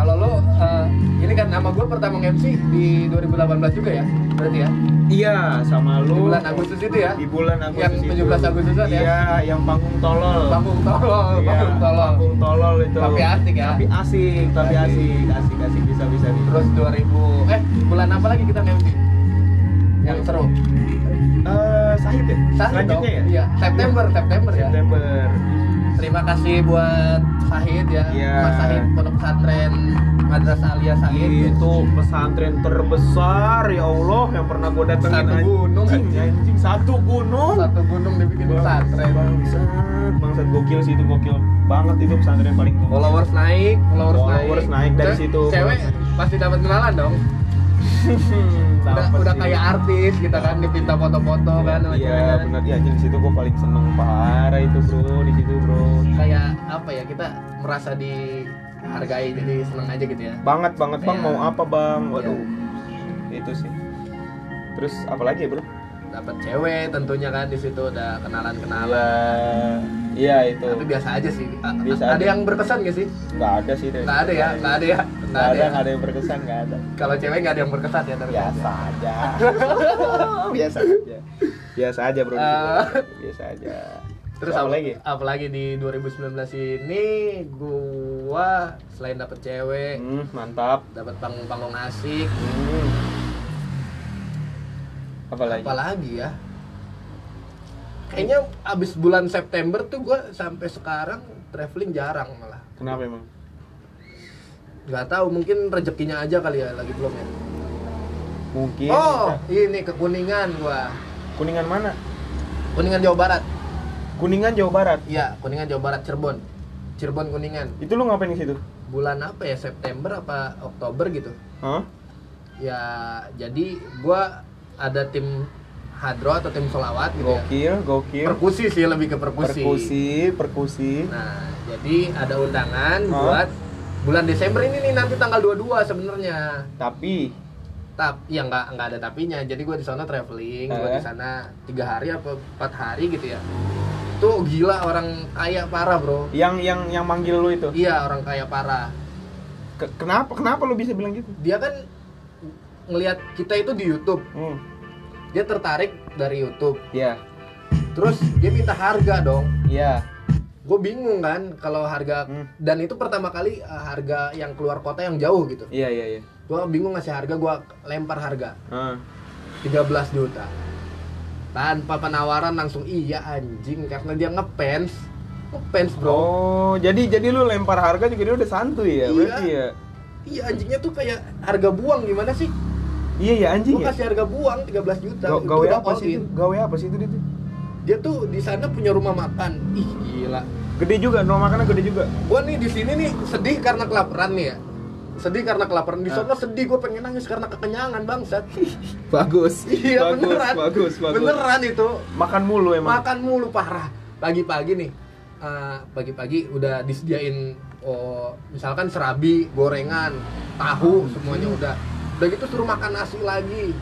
Kalau lo eh, ini kan nama gue pertama MC di 2018 juga ya berarti ya Iya, sama di lu. bulan Agustus itu ya Di bulan Agustus Yang itu. 17 Agustusan ya? Iya, yang panggung tolol. panggung tolol Iya, panggung tolol Panggung tolol itu. Tapi asik ya? Tapi asik, tapi Asik. asik, asik, bisa bisa nih. terus 2000 eh bulan apa lagi kita MC yang seru Eh, Sahid ya? Sahid dong Selanjutnya ya? iya September September ya September. Terima kasih buat Sahid ya Iya. Mas Sahid Pondok Pesantren Madrasah Alia Sahid Itu pesantren terbesar ya Allah yang pernah gue datengin Satu gunung, anjing, satu gunung. satu gunung dibikin pesantren Bangsat, bangsat gokil sih itu gokil banget itu pesantren paling gokil. followers naik followers, Followers naik dari Ce- situ. cewek pasti dapat kenalan dong udah, Dapet udah sih. kayak artis kita kan dipinta foto-foto kan Iya kan. benar ya anjing di situ gue paling seneng parah itu bro di situ bro. kayak apa ya kita merasa dihargai jadi seneng aja gitu ya Banget banget bang Iya. mau apa bang? Waduh itu sih. terus apa lagi ya bro dapat cewek tentunya kan di situ udah kenalan iya. Kenalan iya itu. Tapi biasa aja sih. Biasa ada yang berkesan gak sih? Nggak ada sih nggak ada ya? Nggak ada ya? Nggak ada nggak ada yang berkesan nggak ada. Kalau cewek nggak ada yang berkesan ya terus biasa aja. (laughs) biasa aja. Biasa aja bro. Eh. biasa aja. Terus apa lagi? Apalagi di 2019 ini gua selain dapet cewek, hmm, mantap. dapat panggung-panggung asik, hmm. Apa lagi apalagi ya? Kayaknya abis bulan September tuh gua sampai sekarang traveling jarang malah. kenapa emang Gak tahu mungkin rezekinya aja kali ya lagi belum ya. mungkin Oh, bisa. ini ke Kuningan gua. kuningan mana Kuningan Jawa Barat. kuningan jawa barat Iya, Kuningan Jawa Barat Cirebon. Cirebon Kuningan. itu lu ngapain di situ Bulan apa ya? September apa Oktober gitu. Hah? ya jadi gua ada tim hadro atau tim solawat gitu ya. Gokil gokil. Perkusi sih lebih ke perkusi, perkusi perkusi. Nah jadi ada undangan Hah? buat bulan Desember ini nih nanti tanggal 22 sebenarnya. Tapi? Tap ya nggak nggak ada tapinya. Jadi gua di sana traveling gua Eh. di sana tiga hari apa empat hari gitu ya. Tuh gila orang kaya parah bro. Yang yang yang manggil lu itu? Iya orang kaya parah. Ke- kenapa kenapa lu bisa bilang gitu? Dia kan ngelihat kita itu di YouTube. Hmm. Dia tertarik dari YouTube ya Terus dia minta harga dong. ya Gue bingung kan kalau harga Hmm. dan itu pertama kali uh, harga yang keluar kota yang jauh gitu. iya iya iya Gue bingung ngasih harga, gue lempar harga Ah. 13 juta. Tanpa penawaran langsung iya anjing karena dia ngefans. Ngefans, Bro. oh jadi jadi lu lempar harga juga dia udah santuy ya Iya. berarti ya Iya anjingnya tuh kayak harga buang gimana sih? Iya ya anjing Gue ya kasih harga buang 13 juta. Ga- gawe apa sih itu gawe apa sih itu dia tuh Dia tuh di sana punya rumah makan. Ih, gila. gede juga rumah makannya gede juga Gua nih di sini nih sedih karena kelaparan nih ya. Sedih karena kelaparan di Ah. sana sedih gue pengen nangis karena kekenyangan bangsat. (laughs) bagus iya bagus, beneran. bagus bagus Beneran itu. makan mulu emang Makan mulu parah. Pagi-pagi nih. eh, pagi-pagi udah disediain oh, misalkan serabi, gorengan, tahu semuanya udah. Udah gitu suruh makan nasi lagi.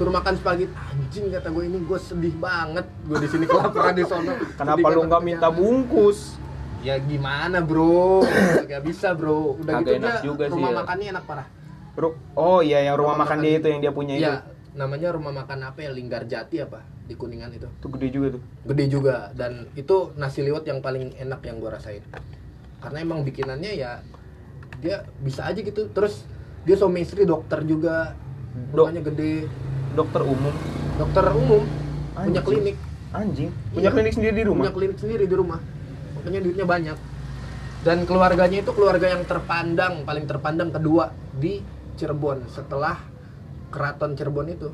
Suruh makan spaghetti. Anjing kata gue ini gue sedih banget. Gue di sini kelaparan di sono. (laughs) kenapa lu nggak minta bungkus Ya gimana bro, gak bisa bro. Udah Kagak gitu enak dia juga sih rumah ya. makannya enak parah. Bro, oh iya yang rumah, Rumah makan makan. dia itu yang dia punya itu. Iya, namanya rumah makan apa ya? Linggar Jati apa di Kuningan itu. Itu gede juga tuh. Gede juga dan itu nasi liwet yang paling enak yang gua rasain. Karena emang bikinannya ya dia bisa aja gitu. Terus dia suami istri dokter juga. Dok. Rumahnya gede, Dokter umum. dokter umum, punya Anjing. klinik. Anjing. Punya Iya. klinik sendiri di rumah. Punya klinik sendiri di rumah. Makanya duitnya banyak. Dan keluarganya itu keluarga yang terpandang, paling terpandang kedua di Cirebon setelah Keraton Cirebon itu.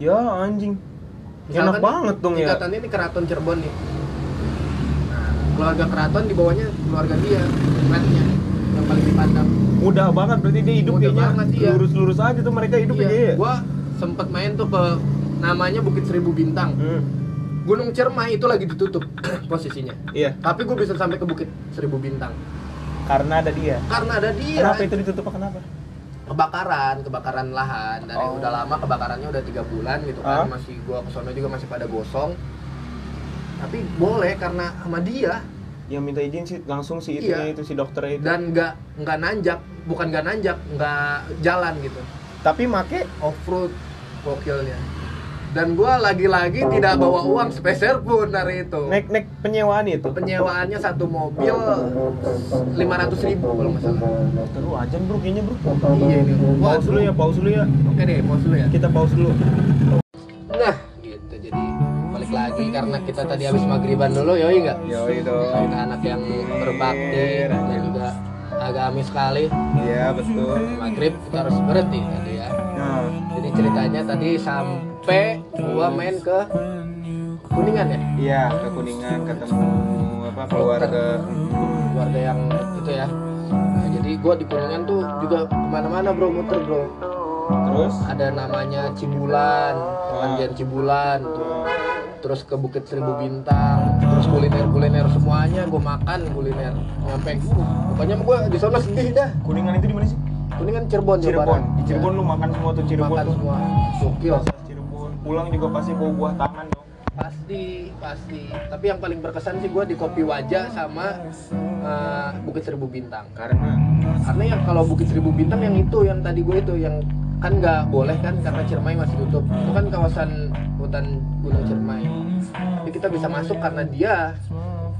Ya anjing. Misalkan Enak banget dong ya. Tingkatannya ini Keraton Cirebon nih. Nah, keluarga Keraton di bawahnya keluarga dia, yang paling dipandang. Mudah banget berarti dia hidup Mudah kayaknya iya. lurus-lurus aja tuh mereka hidup Iya, ya. gua sempet main tuh ke namanya Bukit Seribu Bintang. Hmm. Gunung Cermai itu lagi ditutup (clears throat) posisinya. Iya, Tapi gue bisa sampai ke Bukit Seribu Bintang karena ada dia. karena ada dia. Kenapa itu ditutup kenapa? kebakaran kebakaran lahan dari Oh. udah lama kebakarannya udah tiga bulan gitu kan Ah. masih gua kesono juga masih pada gosong tapi boleh karena sama dia Yang minta izin sih langsung si itu Iya. itu si dokternya itu. dan nggak nggak nanjak bukan nggak nanjak nggak jalan gitu Tapi make off road gokilnya dan gua lagi-lagi tidak bawa uang sepeser pun hari itu naik naik penyewaan itu. penyewaannya satu mobil 500.000 ribu kalau nggak salah Terus ajan bro kayaknya bro. iya ini Wah, Pause dulu ya, pause dulu ya. oke deh pause dulu ya Kita pause dulu. Nah, karena kita tadi habis maghriban dulu, yoi nggak? Yoi dong. Kita anak yang berbakti dan juga agami sekali. Iya betul. Maghrib kita harus berhenti tadi ya. Nah, Jadi ceritanya tadi sampai gua main ke Kuningan ya, iya ke kuningan ketemu apa keluarga. keluarga yang itu ya. Nah, jadi gua di Kuningan tuh juga ke mana-mana bro muter bro. Terus Ada namanya Cibulan, Mandian Cibulan tuh. Terus ke Bukit Seribu Bintang, terus kuliner-kuliner semuanya gue makan kuliner nyampe pokoknya gue di sana sedih dah. kuningan itu di mana sih? Kuningan Cirebon, Jawa Cirebon. Barat. Di Cirebon lu makan semua tuh Cirebon makan tuh. semua gokil. Cirebon. pulang juga pasti bawa buah tangan dong pasti pasti tapi yang paling berkesan sih gue di kopi wajah sama eh, bukit seribu bintang karena karena yang kalau bukit seribu bintang yang itu yang tadi gue itu yang kan nggak boleh kan karena Ciremai masih tutup. Itu kan kawasan hutan gunung Ciremai. Jadi kita bisa masuk karena dia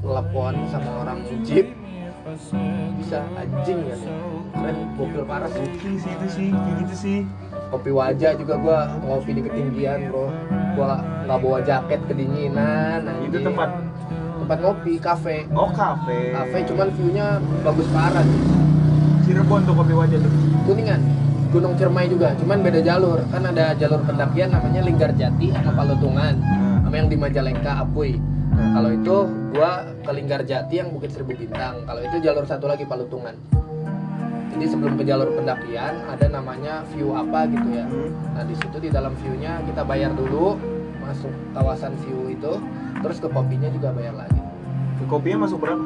telepon sama orang jeep. Bisa anjing ya. Keren gokil parah sih. Sih itu sih gitu sih. Kopi wajah juga gua ngopi di ketinggian bro. Gua nggak bawa jaket kedinginan itu anjing. tempat? Tempat ngopi kafe. Oh kafe. Kafe cuman viewnya bagus parah. Sih Cirebon tuh kopi wajah tuh. Kuningan Gunung Ciremai juga cuman beda jalur. Kan ada jalur pendakian namanya Linggarjati sama Palutungan Nah, sama yang di Majalengka Apuy nah kalau itu gua ke Linggarjati yang Bukit Seribu Bintang. Kalau itu jalur satu lagi Palutungan jadi sebelum ke jalur pendakian ada namanya view apa gitu ya. Hmm. Nah di situ di dalam view-nya kita bayar dulu masuk kawasan view itu, terus ke kopinya juga bayar lagi. Ke kopinya masuk berapa?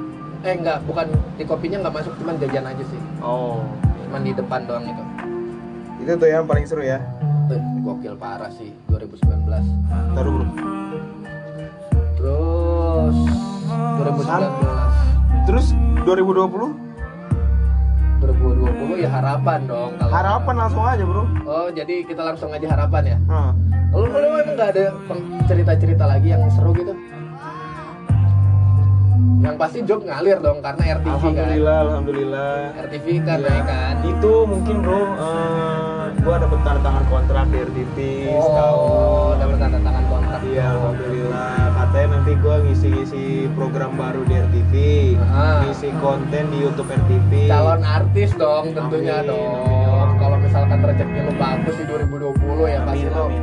Eh enggak, bukan di kopinya nggak masuk, cuman jajan aja sih, oh. Cuman di depan doang itu. Itu tuh yang paling seru ya gokil parah sih 2019. taruh bro Terus 2019, terus 2020 2020 ya harapan dong. Kalau harapan langsung aja bro Oh jadi kita langsung aja harapan ya? Hah. Lalu kalau emang nggak ada cerita-cerita lagi yang seru gitu? Yang pasti job ngalir dong karena RTV kan. alhamdulillah alhamdulillah RTV kan Iya. naik kan. itu mungkin bro eh, gua dapet tanda tangan kontrak di RTP Oh, setahun dapat tanda tangan kontrak. Iya, alhamdulillah. Katanya nanti gua ngisi-ngisi program baru di RTV, Ah. ngisi konten di YouTube RTV. Calon artis dong tentunya Amin, dong. amin, amin. Kalau misalkan rezeki lu bagus di 2020 ya pasti Amin, amin.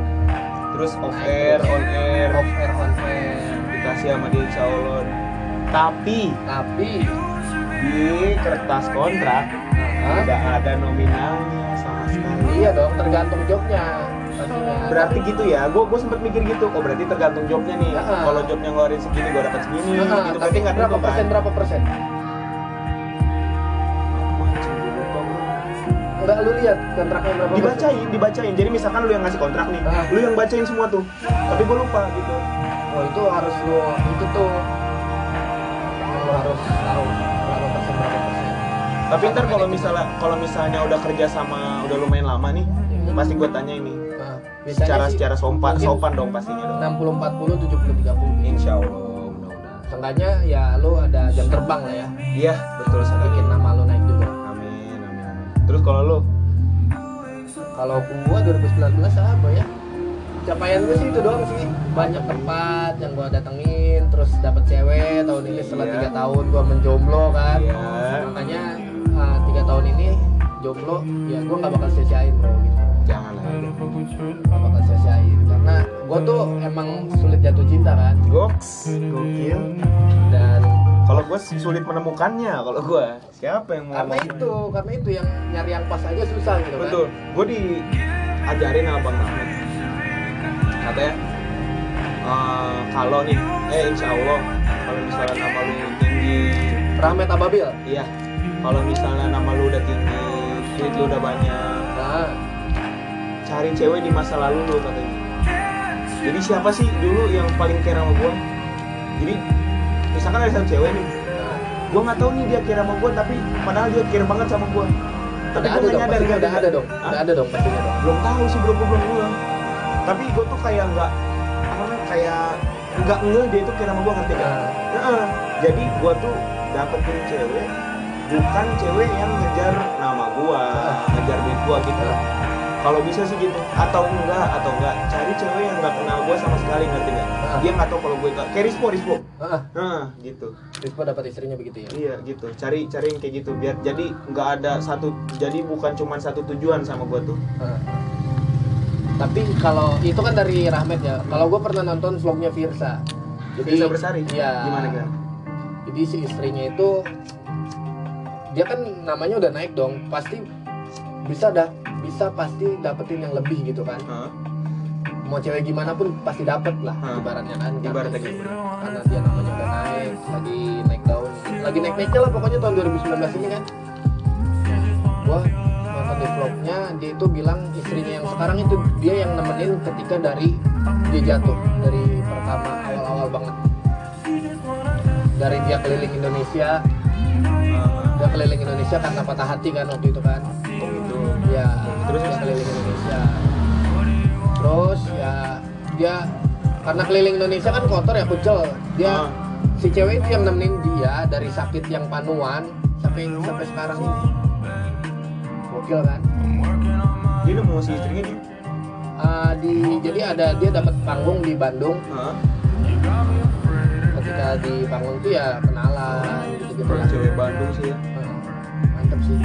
Terus off air, on air, off air on air. dikasih sama dia insya Allah. Tapi Tapi di kertas kontrak ah, tidak ada nominalnya sama sekali. iya dong tergantung jobnya pastinya. Berarti gitu ya, gua gua sempet mikir gitu. Oh berarti tergantung jobnya nih. Ah. Kalau jobnya ngeluarin segini, gua dapat segini. Ah, gitu tapi berarti nggak berapa tentu, kan? persen berapa persen? Enggak lu lihat kontraknya berapa persen? dibacain dibacain jadi misalkan lu yang ngasih kontrak nih Ah. lu yang bacain semua tuh tapi gue lupa gitu Oh itu harus lu itu tuh harus tahu berapa persen berapa persen. tapi ntar kalau misalnya kalau misalnya udah kerja sama udah lumayan lama nih Hmm. pasti gue tanya ini Nah, secara sih secara sopan sopan dong pastinya dong 60 40 70 30. insya Allah mudah-mudahan Seenggaknya ya lu ada jam terbang lah ya. iya betul sekali Bikin nama lu naik juga. amin amin amin terus kalau lu Kalau gua 2019 apa ya? Capaian gue sih itu doang sih. Banyak tempat yang gua datengin, terus dapet cewek tahun ini setelah Iya. tiga tahun gua menjomblo kan. Iya. Makanya ah, tiga tahun ini jomblo, ya gua nggak bakal sia-siain bro gitu. jangan lah Nggak bakal sia-siain karena gua tuh emang sulit jatuh cinta kan. goks gokil Dan kalau gue sulit menemukannya kalau gue siapa yang mau karena ngomong? itu, karena itu yang nyari yang pas aja susah gitu kan. Betul. Gue diajarin sama Bang Rahmat. Katanya eh, kalau nih, eh insya Allah kalau misalnya nama lu tinggi, Rahmat Ababil. iya. Kalau misalnya nama lu udah tinggi, duit lu udah banyak, Nah, cari cewek di masa lalu lu katanya. Jadi siapa sih dulu yang paling care sama gue? Jadi misalkan ada satu cewek nih, nah. gue nggak tahu nih dia care sama gue, tapi padahal dia care banget sama gue. Tapi gue nggak dong, nyadar gara-gara- ada dong, Hah? udah ada dong pastinya dong. belum tahu sih belum belum bilang tapi gue tuh kayak nggak kayak nggak ngeh dia itu kira sama gue ngerti kan? Nah, Heeh. jadi gue tuh dapetin cewek bukan cewek yang ngejar nama gue ngejar duit gue gitu. Kalau bisa sih gitu. Atau enggak atau enggak. Cari cewek yang nggak kenal gue sama sekali ngerti nggak? Ah. dia nggak tahu kalau gue itu kayak Rispo Rispo. Ah, nah gitu. Rispo dapat istrinya begitu ya. iya gitu. Cari cari yang kayak gitu biar jadi nggak ada satu jadi bukan cuma satu tujuan sama gue tuh. Tapi kalau itu kan dari Rahmat ya. Kalau gue pernah nonton vlognya Virsa. Firza Bersari Iya. gimana kan Jadi si istrinya itu dia kan namanya udah naik dong. Pasti bisa dah bisa pasti dapetin yang lebih gitu kan. Hah? Mau cewek gimana pun pasti dapet lah Hmm. ibaratnya kan. Ibaratnya gitu. Karena dia namanya udah naik, lagi naik daun, lagi naik naiknya lah pokoknya tahun 2019 ini kan. Nonton di vlog vlognya dia itu bilang istrinya yang sekarang itu dia yang nemenin ketika dari dia jatuh dari pertama awal-awal banget. Dari dia keliling Indonesia. Dia keliling Indonesia karena patah hati kan waktu itu kan. Oh gitu. Ya Terus? dia keliling Indonesia. Terus ya dia karena keliling Indonesia kan kotor ya kucel. Dia Ah. si cewek itu yang nemenin dia dari sakit yang panuan sampai sampai sekarang ini gokil kan? Dia nemu si istrinya nih Ah, di jadi ada dia dapat panggung di Bandung. Hah? ketika di panggung itu ya kenalan gitu gitu Orang cewek Bandung sih ya. Mantep sih.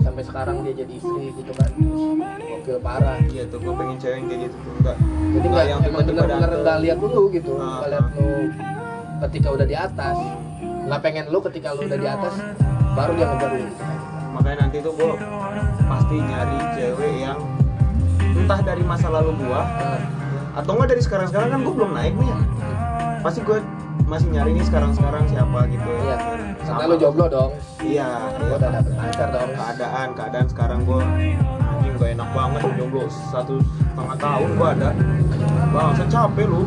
Sampai sekarang dia jadi istri gitu kan. Gokil parah. Iya tuh gue pengen cewek yang kayak gitu tuh enggak. Jadi Nggak nggak yang emang bener-bener dateng. nggak lihat dulu gitu. Ah, nggak lihat lu. Ketika udah di atas nggak pengen lu ketika lu udah di atas baru dia ngejar lu. gitu. Makanya nanti tuh gue pasti nyari cewek yang entah dari masa lalu gua Nah, atau enggak dari sekarang sekarang kan gue belum naik nih ya. Pasti gue masih nyari nih sekarang sekarang siapa gitu. Iya. Sama. karena lu jomblo dong. Iya. Lu udah dapet pacar dong. Keadaan keadaan sekarang gue anjing gak enak banget jomblo satu setengah tahun gue ada. Bang saya capek lu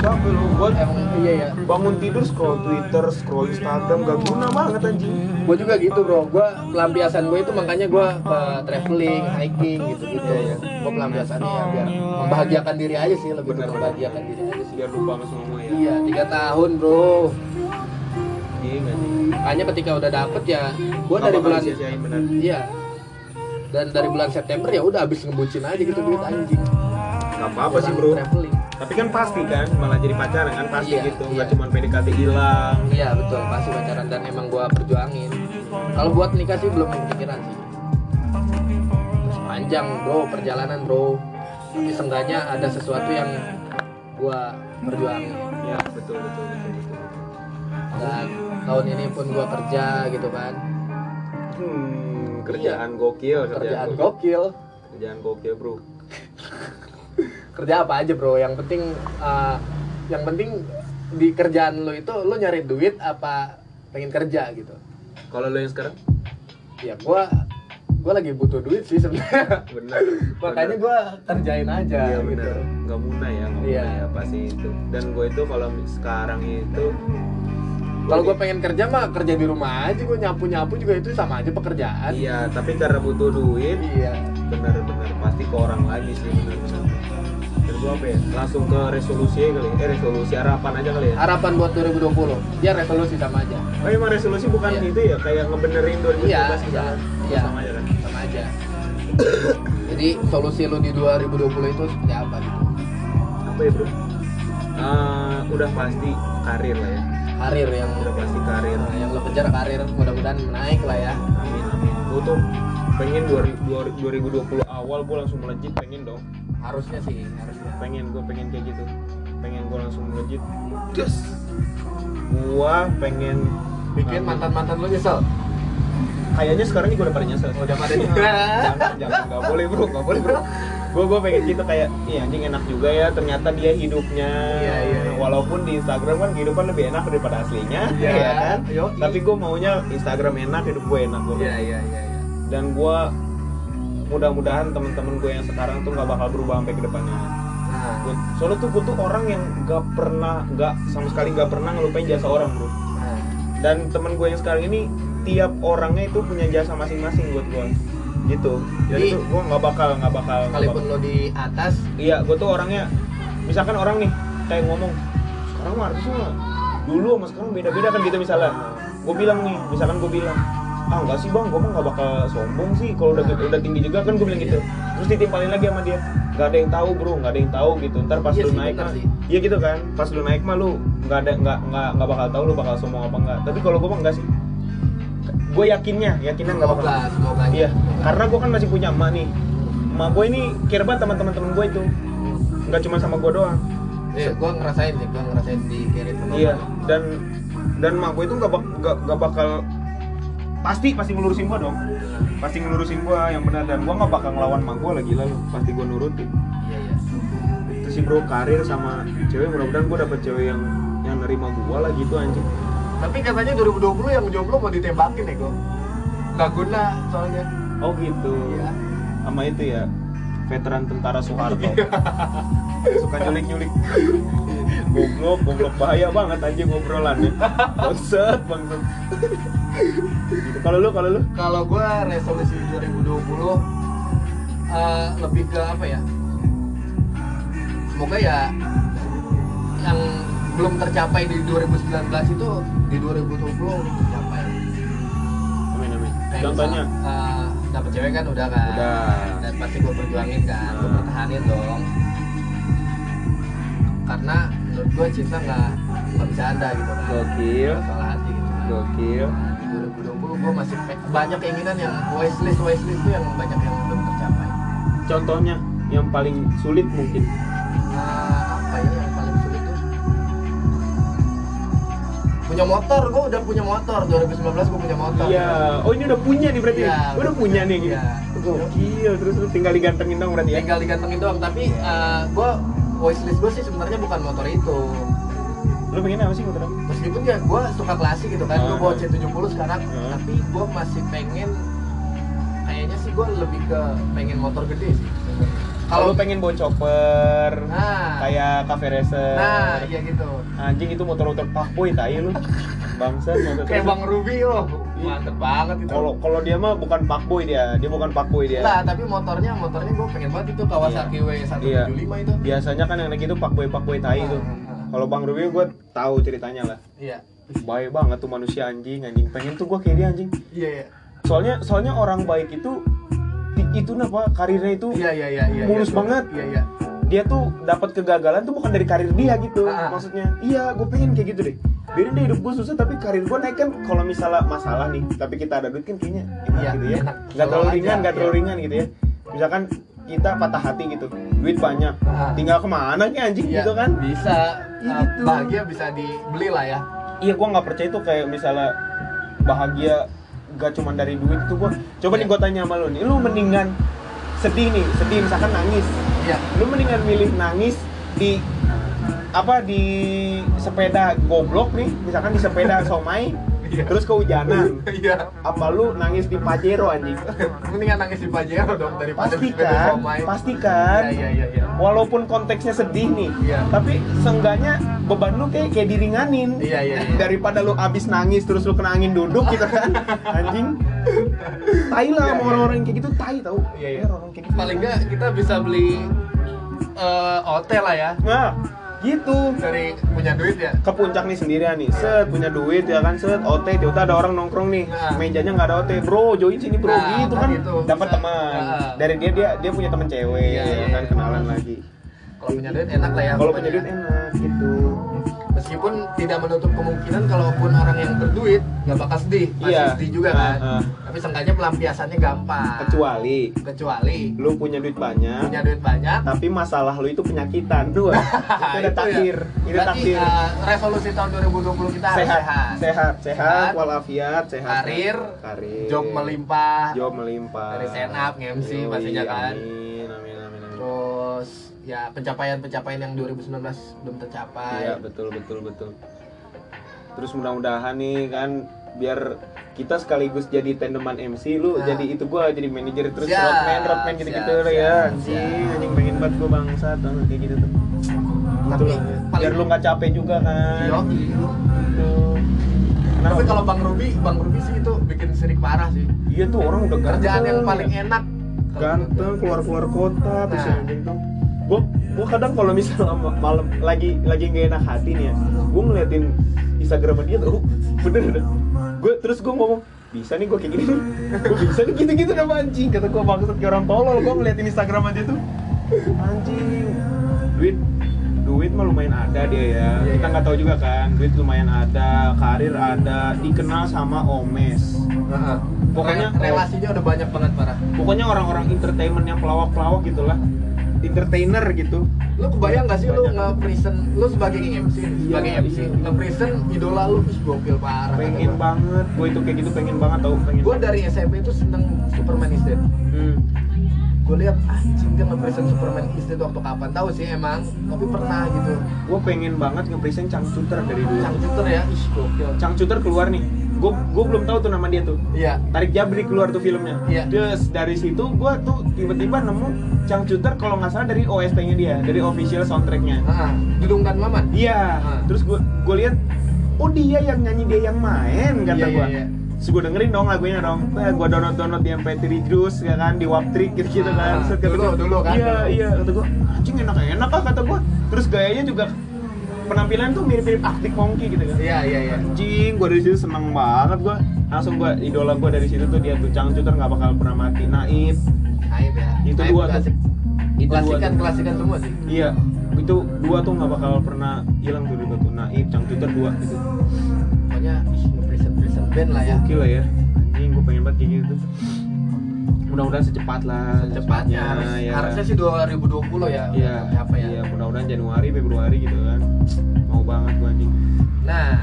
capek lu emang iya. ya bangun tidur scroll twitter scroll instagram gak guna banget anjing. Gue juga gitu bro. Gue pelampiasan gue itu makanya gue ke traveling hiking gitu gitu Iya, iya. gue pelampiasannya ya biar membahagiakan diri aja sih lebih benar. membahagiakan diri aja sih. Biar lupa sama semua ya. Iya tiga tahun bro. Iya makanya ketika udah dapet ya gue dari bulan iya. Dan dari bulan September ya udah habis ngebucin aja gitu duit anjing. Gak apa-apa sih bro. Traveling tapi kan pasti kan malah jadi pacaran kan pasti Iya, gitu. iya. nggak cuma PDKT hilang. Iya betul. Pasti pacaran. Dan emang gue perjuangin. Kalau buat nikah sih belum kepikiran sih. Terus panjang bro. Perjalanan bro. Tapi seenggaknya ada sesuatu yang gue perjuangin. Ya betul betul betul, betul. dan tahun ini pun gue kerja gitu kan. Hmm, kerjaan gokil kerjaan gokil. gokil. Kerjaan gokil bro (laughs) kerja apa aja bro. Yang penting uh, yang penting di kerjaan lo itu lo nyari duit apa pengen kerja gitu. Kalau lo yang sekarang? Ya gua gua lagi butuh duit sih sebenarnya. Benar makanya gua kerjain aja iya gitu. nggak mudah ya nggak Iya. mudah ya pasti itu. Dan gue itu kalau sekarang itu kalau gua pengen kerja mah kerja di rumah aja gua nyapu nyapu juga itu sama aja pekerjaan. Iya tapi karena butuh duit iya. benar-benar pasti ke orang lagi sih benar-benar gue apa ya langsung ke resolusi kali eh resolusi harapan aja kali ya. Harapan buat 2020 dia resolusi sama aja. Oh emang resolusi bukan Iya. itu ya? Kayak ngebenerin 2019 iya kita iya iya. Sama aja kan? Sama aja. Jadi solusi lo di 2020 itu seperti apa gitu? Apa ya bro? Eh, udah pasti karir lah ya. Karir yang udah pasti karir. Nah, yang lo kejar karir mudah-mudahan naik lah ya. Amin amin. Gue tuh pengen 2000 2020 awal gue langsung melejit pengen dong harusnya sih harusnya. Pengen gue pengen kayak gitu. Pengen gue langsung melejit. Yes gua pengen bikin mantan mantan lo nyesel? Kayaknya sekarang ini gue udah pada nyesel udah pada jangan jangan (laughs) nggak boleh bro nggak boleh bro. Gue gue pengen gitu kayak iya anjing enak juga ya ternyata dia hidupnya. Iya, iya, iya. walaupun di Instagram kan kehidupan lebih enak daripada aslinya Iya, ya kan? yoi. tapi gue maunya Instagram enak hidup gue enak gue iya iya iya iya. dan gue mudah-mudahan temen-temen gue yang sekarang tuh nggak bakal berubah sampai ke depannya. Nah. Soalnya tuh gue tuh orang yang nggak pernah nggak sama sekali nggak pernah ngelupain jasa orang bro. Nah. Dan temen gue yang sekarang ini tiap orangnya itu punya jasa masing-masing buat gue gitu. Jadi Jadi- tuh gue nggak bakal nggak bakal sekalipun bakal- lo di atas. Iya gue tuh orangnya misalkan orang nih kayak ngomong sekarang mah artis mah dulu sama sekarang beda-beda kan gitu misalnya. Gue bilang nih misalkan gue bilang ah enggak sih bang gue mah nggak bakal sombong sih. Kalau udah Nah. udah tinggi juga kan gue bilang gitu. Terus ditimpalin lagi sama dia nggak ada yang tahu bro nggak ada yang tahu gitu. Ntar pas Iya lu sih, naik mah sih. iya gitu kan pas lu naik mah lu nggak ada nggak nggak nggak bakal tahu lu bakal sombong apa enggak. Tapi kalau gue mah enggak sih. Gue yakinnya yakinnya nggak bakal iya karena gue kan masih punya emak nih. Emak gue ini banget sama teman-teman gue itu. Nggak cuma sama gue doang. Iya, gua ngerasain sih, gua ngerasain di sama iya dan dan emak gue itu nggak bak- nggak nggak bakal pasti pasti ngelurusin gue dong pasti ngelurusin gue yang benar dan gue nggak bakal ngelawan emak gue lagi lalu pasti gue nurutin Iya iya. itu sih bro karir sama cewek mudah-mudahan gue dapet cewek yang yang nerima gue lah gitu anjing Tapi katanya 2020 yang jomblo mau ditembakin ya gua. Gak guna soalnya. oh gitu Iya. sama itu ya veteran tentara Soeharto (laughs) suka nyulik nyulik goblok goblok bahaya banget aja ngobrolannya (laughs) bangsat bangsat. Kalau lu kalau lu Kalau gue resolusi 2020 eh, lebih ke apa ya? Semoga ya yang belum tercapai di 2019 itu di 2020 tercapai. amin amin Kayak contohnya misal, eh, dapet cewek kan udah kan Udah. dan pasti gue perjuangin kan gue pertahanin dong karena menurut gue cinta nggak nggak bisa ada gitu kan Gokil. masalah hati gitu kan gokil Nah, di 2020 gue masih banyak keinginan yang wishlist wishlist tuh yang banyak yang belum tercapai. Contohnya yang paling sulit mungkin? Nah, apa ya yang paling sulit tuh? Punya motor gue udah punya motor. 2019 gue punya motor. Iya. Oh ini udah punya nih berarti? Iya, udah punya nih gitu? Iya. gokil terus lu tinggal digantengin dong berarti ya? Tinggal digantengin doang tapi uh, gue wishlist gue sih sebenarnya bukan motor itu lu pengen apa sih motor meskipun ya gue suka klasik gitu kan. Gue Ah. bawa C70 sekarang. Ah. tapi gue masih pengen kayaknya sih gue lebih ke pengen motor gede sih. Kalau pengen bawa chopper nah. kayak cafe racer. Nah iya gitu. Anjing itu motor-motor fuckboy tai lu. Bangsa motor kayak bang Ruby loh Iya. mantep banget itu. Kalau kalau dia mah bukan fuckboy dia. Dia bukan fuckboy dia. Nah, tapi motornya motornya gue pengen banget itu Kawasaki W175 Iya. itu. Biasanya kan yang lagi itu fuckboy fuckboy tai itu. Ah, ah, ah. Kalau bang Ruby gue tahu ceritanya lah iya baik banget tuh manusia anjing anjing pengen tuh gue kayak dia anjing iya iya soalnya soalnya orang baik itu itu apa karirnya itu iya iya iya iya Mulus iya. banget. iya iya dia tuh dapat kegagalan tuh bukan dari karir dia gitu Ah. maksudnya iya gue pengen kayak gitu deh biarin deh hidup gue susah tapi karir gue naik kan kalau misalnya masalah nih tapi kita ada duit kan kayaknya enak Iya, gitu ya enak. nggak terlalu Selalu ringan aja, nggak terlalu iya. ringan gitu ya misalkan kita patah hati gitu duit banyak Ah. tinggal ke mana kayak anjing Iya, gitu kan bisa Iya uh, gitu. bahagia bisa dibeli lah ya iya gue nggak percaya tuh kayak misalnya bahagia gak cuma dari duit tuh gue coba nih Iya. gue tanya sama lu nih lu mendingan sedih nih sedih misalkan nangis iya lu mendingan milih nangis di apa di sepeda goblok nih misalkan di sepeda somai Iya. terus kehujanan. Iya. Apa lu nangis di pajero anjing? Mendingan nangis di Pajero dong daripada pasti di sepeda kan? somai. pasti kan? Iya iya iya walaupun konteksnya sedih nih Iya. tapi seenggaknya beban lu kayak kayak diringanin. Iya iya iya. daripada lu abis nangis terus lu kena angin duduk gitu kan. (laughs) Anjing. Tai lah Iya, iya. orang-orang kayak gitu tai tau. Iya, iya. orang kayak gitu. Paling nggak kita bisa beli eh, hotel lah ya. Nah gitu. Dari punya duit ya? Ke puncak nih sendirian nih. Set punya duit ya kan set. OT tiba ada orang nongkrong nih. Nah. mejanya nggak ada OT bro join sini bro. Nah, gitu kan kan. gitu. dapat teman. Nah. dari dia dia dia punya teman cewek Iya, ya iya, kan iya. kenalan lagi. Kalau punya duit enak lah ya. Kalau punya duit enak gitu meskipun tidak menutup kemungkinan kalaupun orang yang berduit nggak bakal sedih. Masih Iya. sedih juga kan. Ah, ah. tapi seenggaknya pelampiasannya gampang. Kecuali. Kecuali. Lu punya duit banyak. Punya duit banyak. Tapi masalah lu itu penyakitan. Dua. (laughs) Itu udah Itu takdir ya. itu Berarti, takdir. uh, resolusi tahun 2020 kita sehat. sehat, sehat. Sehat Sehat. walafiat sehat karir, karir. Job melimpah. Job melimpah. Dari stand up, Yoi, pastinya kan. amin amin amin, amin. terus ya pencapaian-pencapaian yang 2019 belum tercapai Iya betul betul betul. Terus mudah-mudahan nih kan biar kita sekaligus jadi tandeman MC lu Nah. jadi itu gua jadi manajer terus Siap, roadman roadman gitu-gitu siap, lah ya siap, anjing siap. anjing pengen banget gua bangsa tuh kayak gitu tuh gitu Tapi loh paling- biar lu nggak capek juga kan Iya. gitu tapi Kenapa? kalau Bang Ruby Bang Ruby sih itu bikin sirik parah sih iya tuh orang udah kerjaan yang paling ya. enak ganteng keluar keluar kota terus Nah. anjing tuh gua gua kadang kalau misalnya (laughs) ma- malam lagi lagi nggak enak hati nih ya gua ngeliatin Instagram dia tuh (laughs) bener bener. Gue terus gua ngomong bisa nih gua kayak gini (laughs) gua bisa nih gitu gitu nama anjing. Kata gua maksud kayak orang tolol gua ngeliatin Instagram aja tuh. Anjing duit duit mah lumayan ada dia ya. Iya, kita iya. nggak tahu juga kan duit lumayan ada karir ada dikenal sama Omes. Pokoknya- Re- relasinya udah banyak banget parah pokoknya orang-orang entertainment yang pelawak-pelawak gitulah entertainer gitu. Lu kebayang gak sih lu nge-present lu sebagai MC sebagai Iya, MC iya. nge-present idola lu terus gokil parah pengen banget gue itu kayak gitu pengen banget tau pengen gue dari SMP itu seneng Superman is Dead. Hmm. Gue lihat anjing dia nge-present Superman is Dead waktu kapan tahu sih emang tapi pernah gitu gue pengen banget nge-present Changcuter dari dulu Changcuter ya ih gokil Changcuter keluar nih gue gue belum tahu tuh nama dia tuh iya Tarik Jabri keluar tuh filmnya. Iya. Terus dari situ gue tuh tiba-tiba nemu Changcuter kalau nggak salah dari OST-nya dia, dari official soundtracknya. ah Dudung dan Maman Iya. Ah. Terus gue gue lihat, oh dia yang nyanyi dia yang main kata Iya, gue. iya, iya. Terus gue dengerin dong lagunya dong. Gue download download di MP3 Juice ya kan, di Waptrick gitu gitu Ah, kan. Set, kata dulu- gua, dulu kan, Iya iya kata gue, anjing enak enak ah kata gue. Terus gayanya juga penampilan tuh mirip-mirip Arctic Monkey gitu kan. iya iya iya Anjing, gue dari situ seneng banget gue. Langsung gue idola gue dari situ tuh dia tuh Changcuter nggak bakal pernah mati. Naif, Aib ya Itu Aib dua tuh. klasik Itu dua klasikan klasikan semua sih Iya, itu dua tuh nggak bakal pernah hilang tuh itu tuh Naif, Changcuter dua gitu. pokoknya band lah ya Oke lah ya. Anjing, gue pengen banget kayak gitu. Mudah-mudahan secepat lah, cepatnya harus, ya. harusnya sih 2020 ya Iya, apa ya Iya, mudah-mudahan Januari, Februari gitu kan. Mau banget gue anjing. nah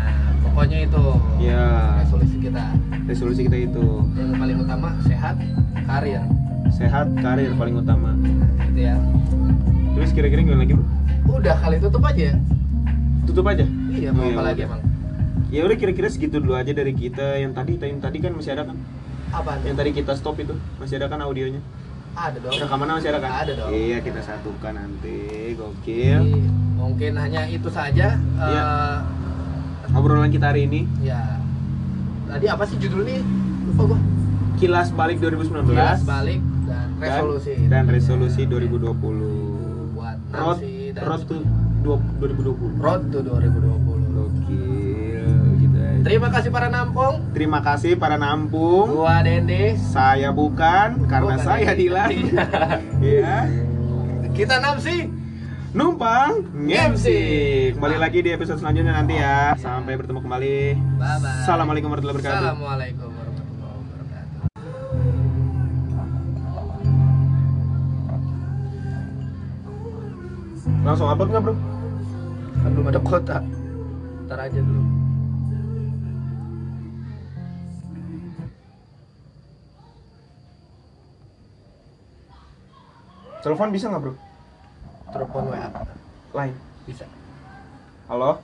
pokoknya itu Iya. resolusi kita Resolusi kita itu yang paling utama sehat karir sehat, karir paling utama. nah, itu ya Terus kira-kira gimana lagi, Bro? udah kali tutup aja ya Tutup aja. iya mau Iya, apa lagi udah. emang Ya udah kira-kira segitu dulu aja dari kita yang tadi yang tadi kan masih ada kan? apa Yang tadi kita stop itu masih ada kan audionya? ada dong Rekamannya masih ada kan? Ada dong. Iya, kita satukan nanti. Gokil. Jadi, mungkin hanya itu saja eh, Iya. Obrolan kita hari ini ya tadi apa sih judulnya lupa gua kilas balik 2019 Kilas balik dan dan- resolusi dan, resolusi 2020. buat Road dan Road to dua- 2020. Road to 2020 Gokil gitu aja. Terima kasih para nampung Terima kasih para nampung. gua Dende Saya bukan karena Bukan. saya Dilan. ya. kita Namsi Numpang Ngemsi. Kembali lagi di episode selanjutnya nanti ya. Sampai bertemu kembali. bye bye Assalamualaikum warahmatullahi wabarakatuh. Assalamualaikum Langsung upload nggak bro? kan belum ada kota ntar aja dulu Telepon bisa nggak bro? telepon WA Line. bisa Halo?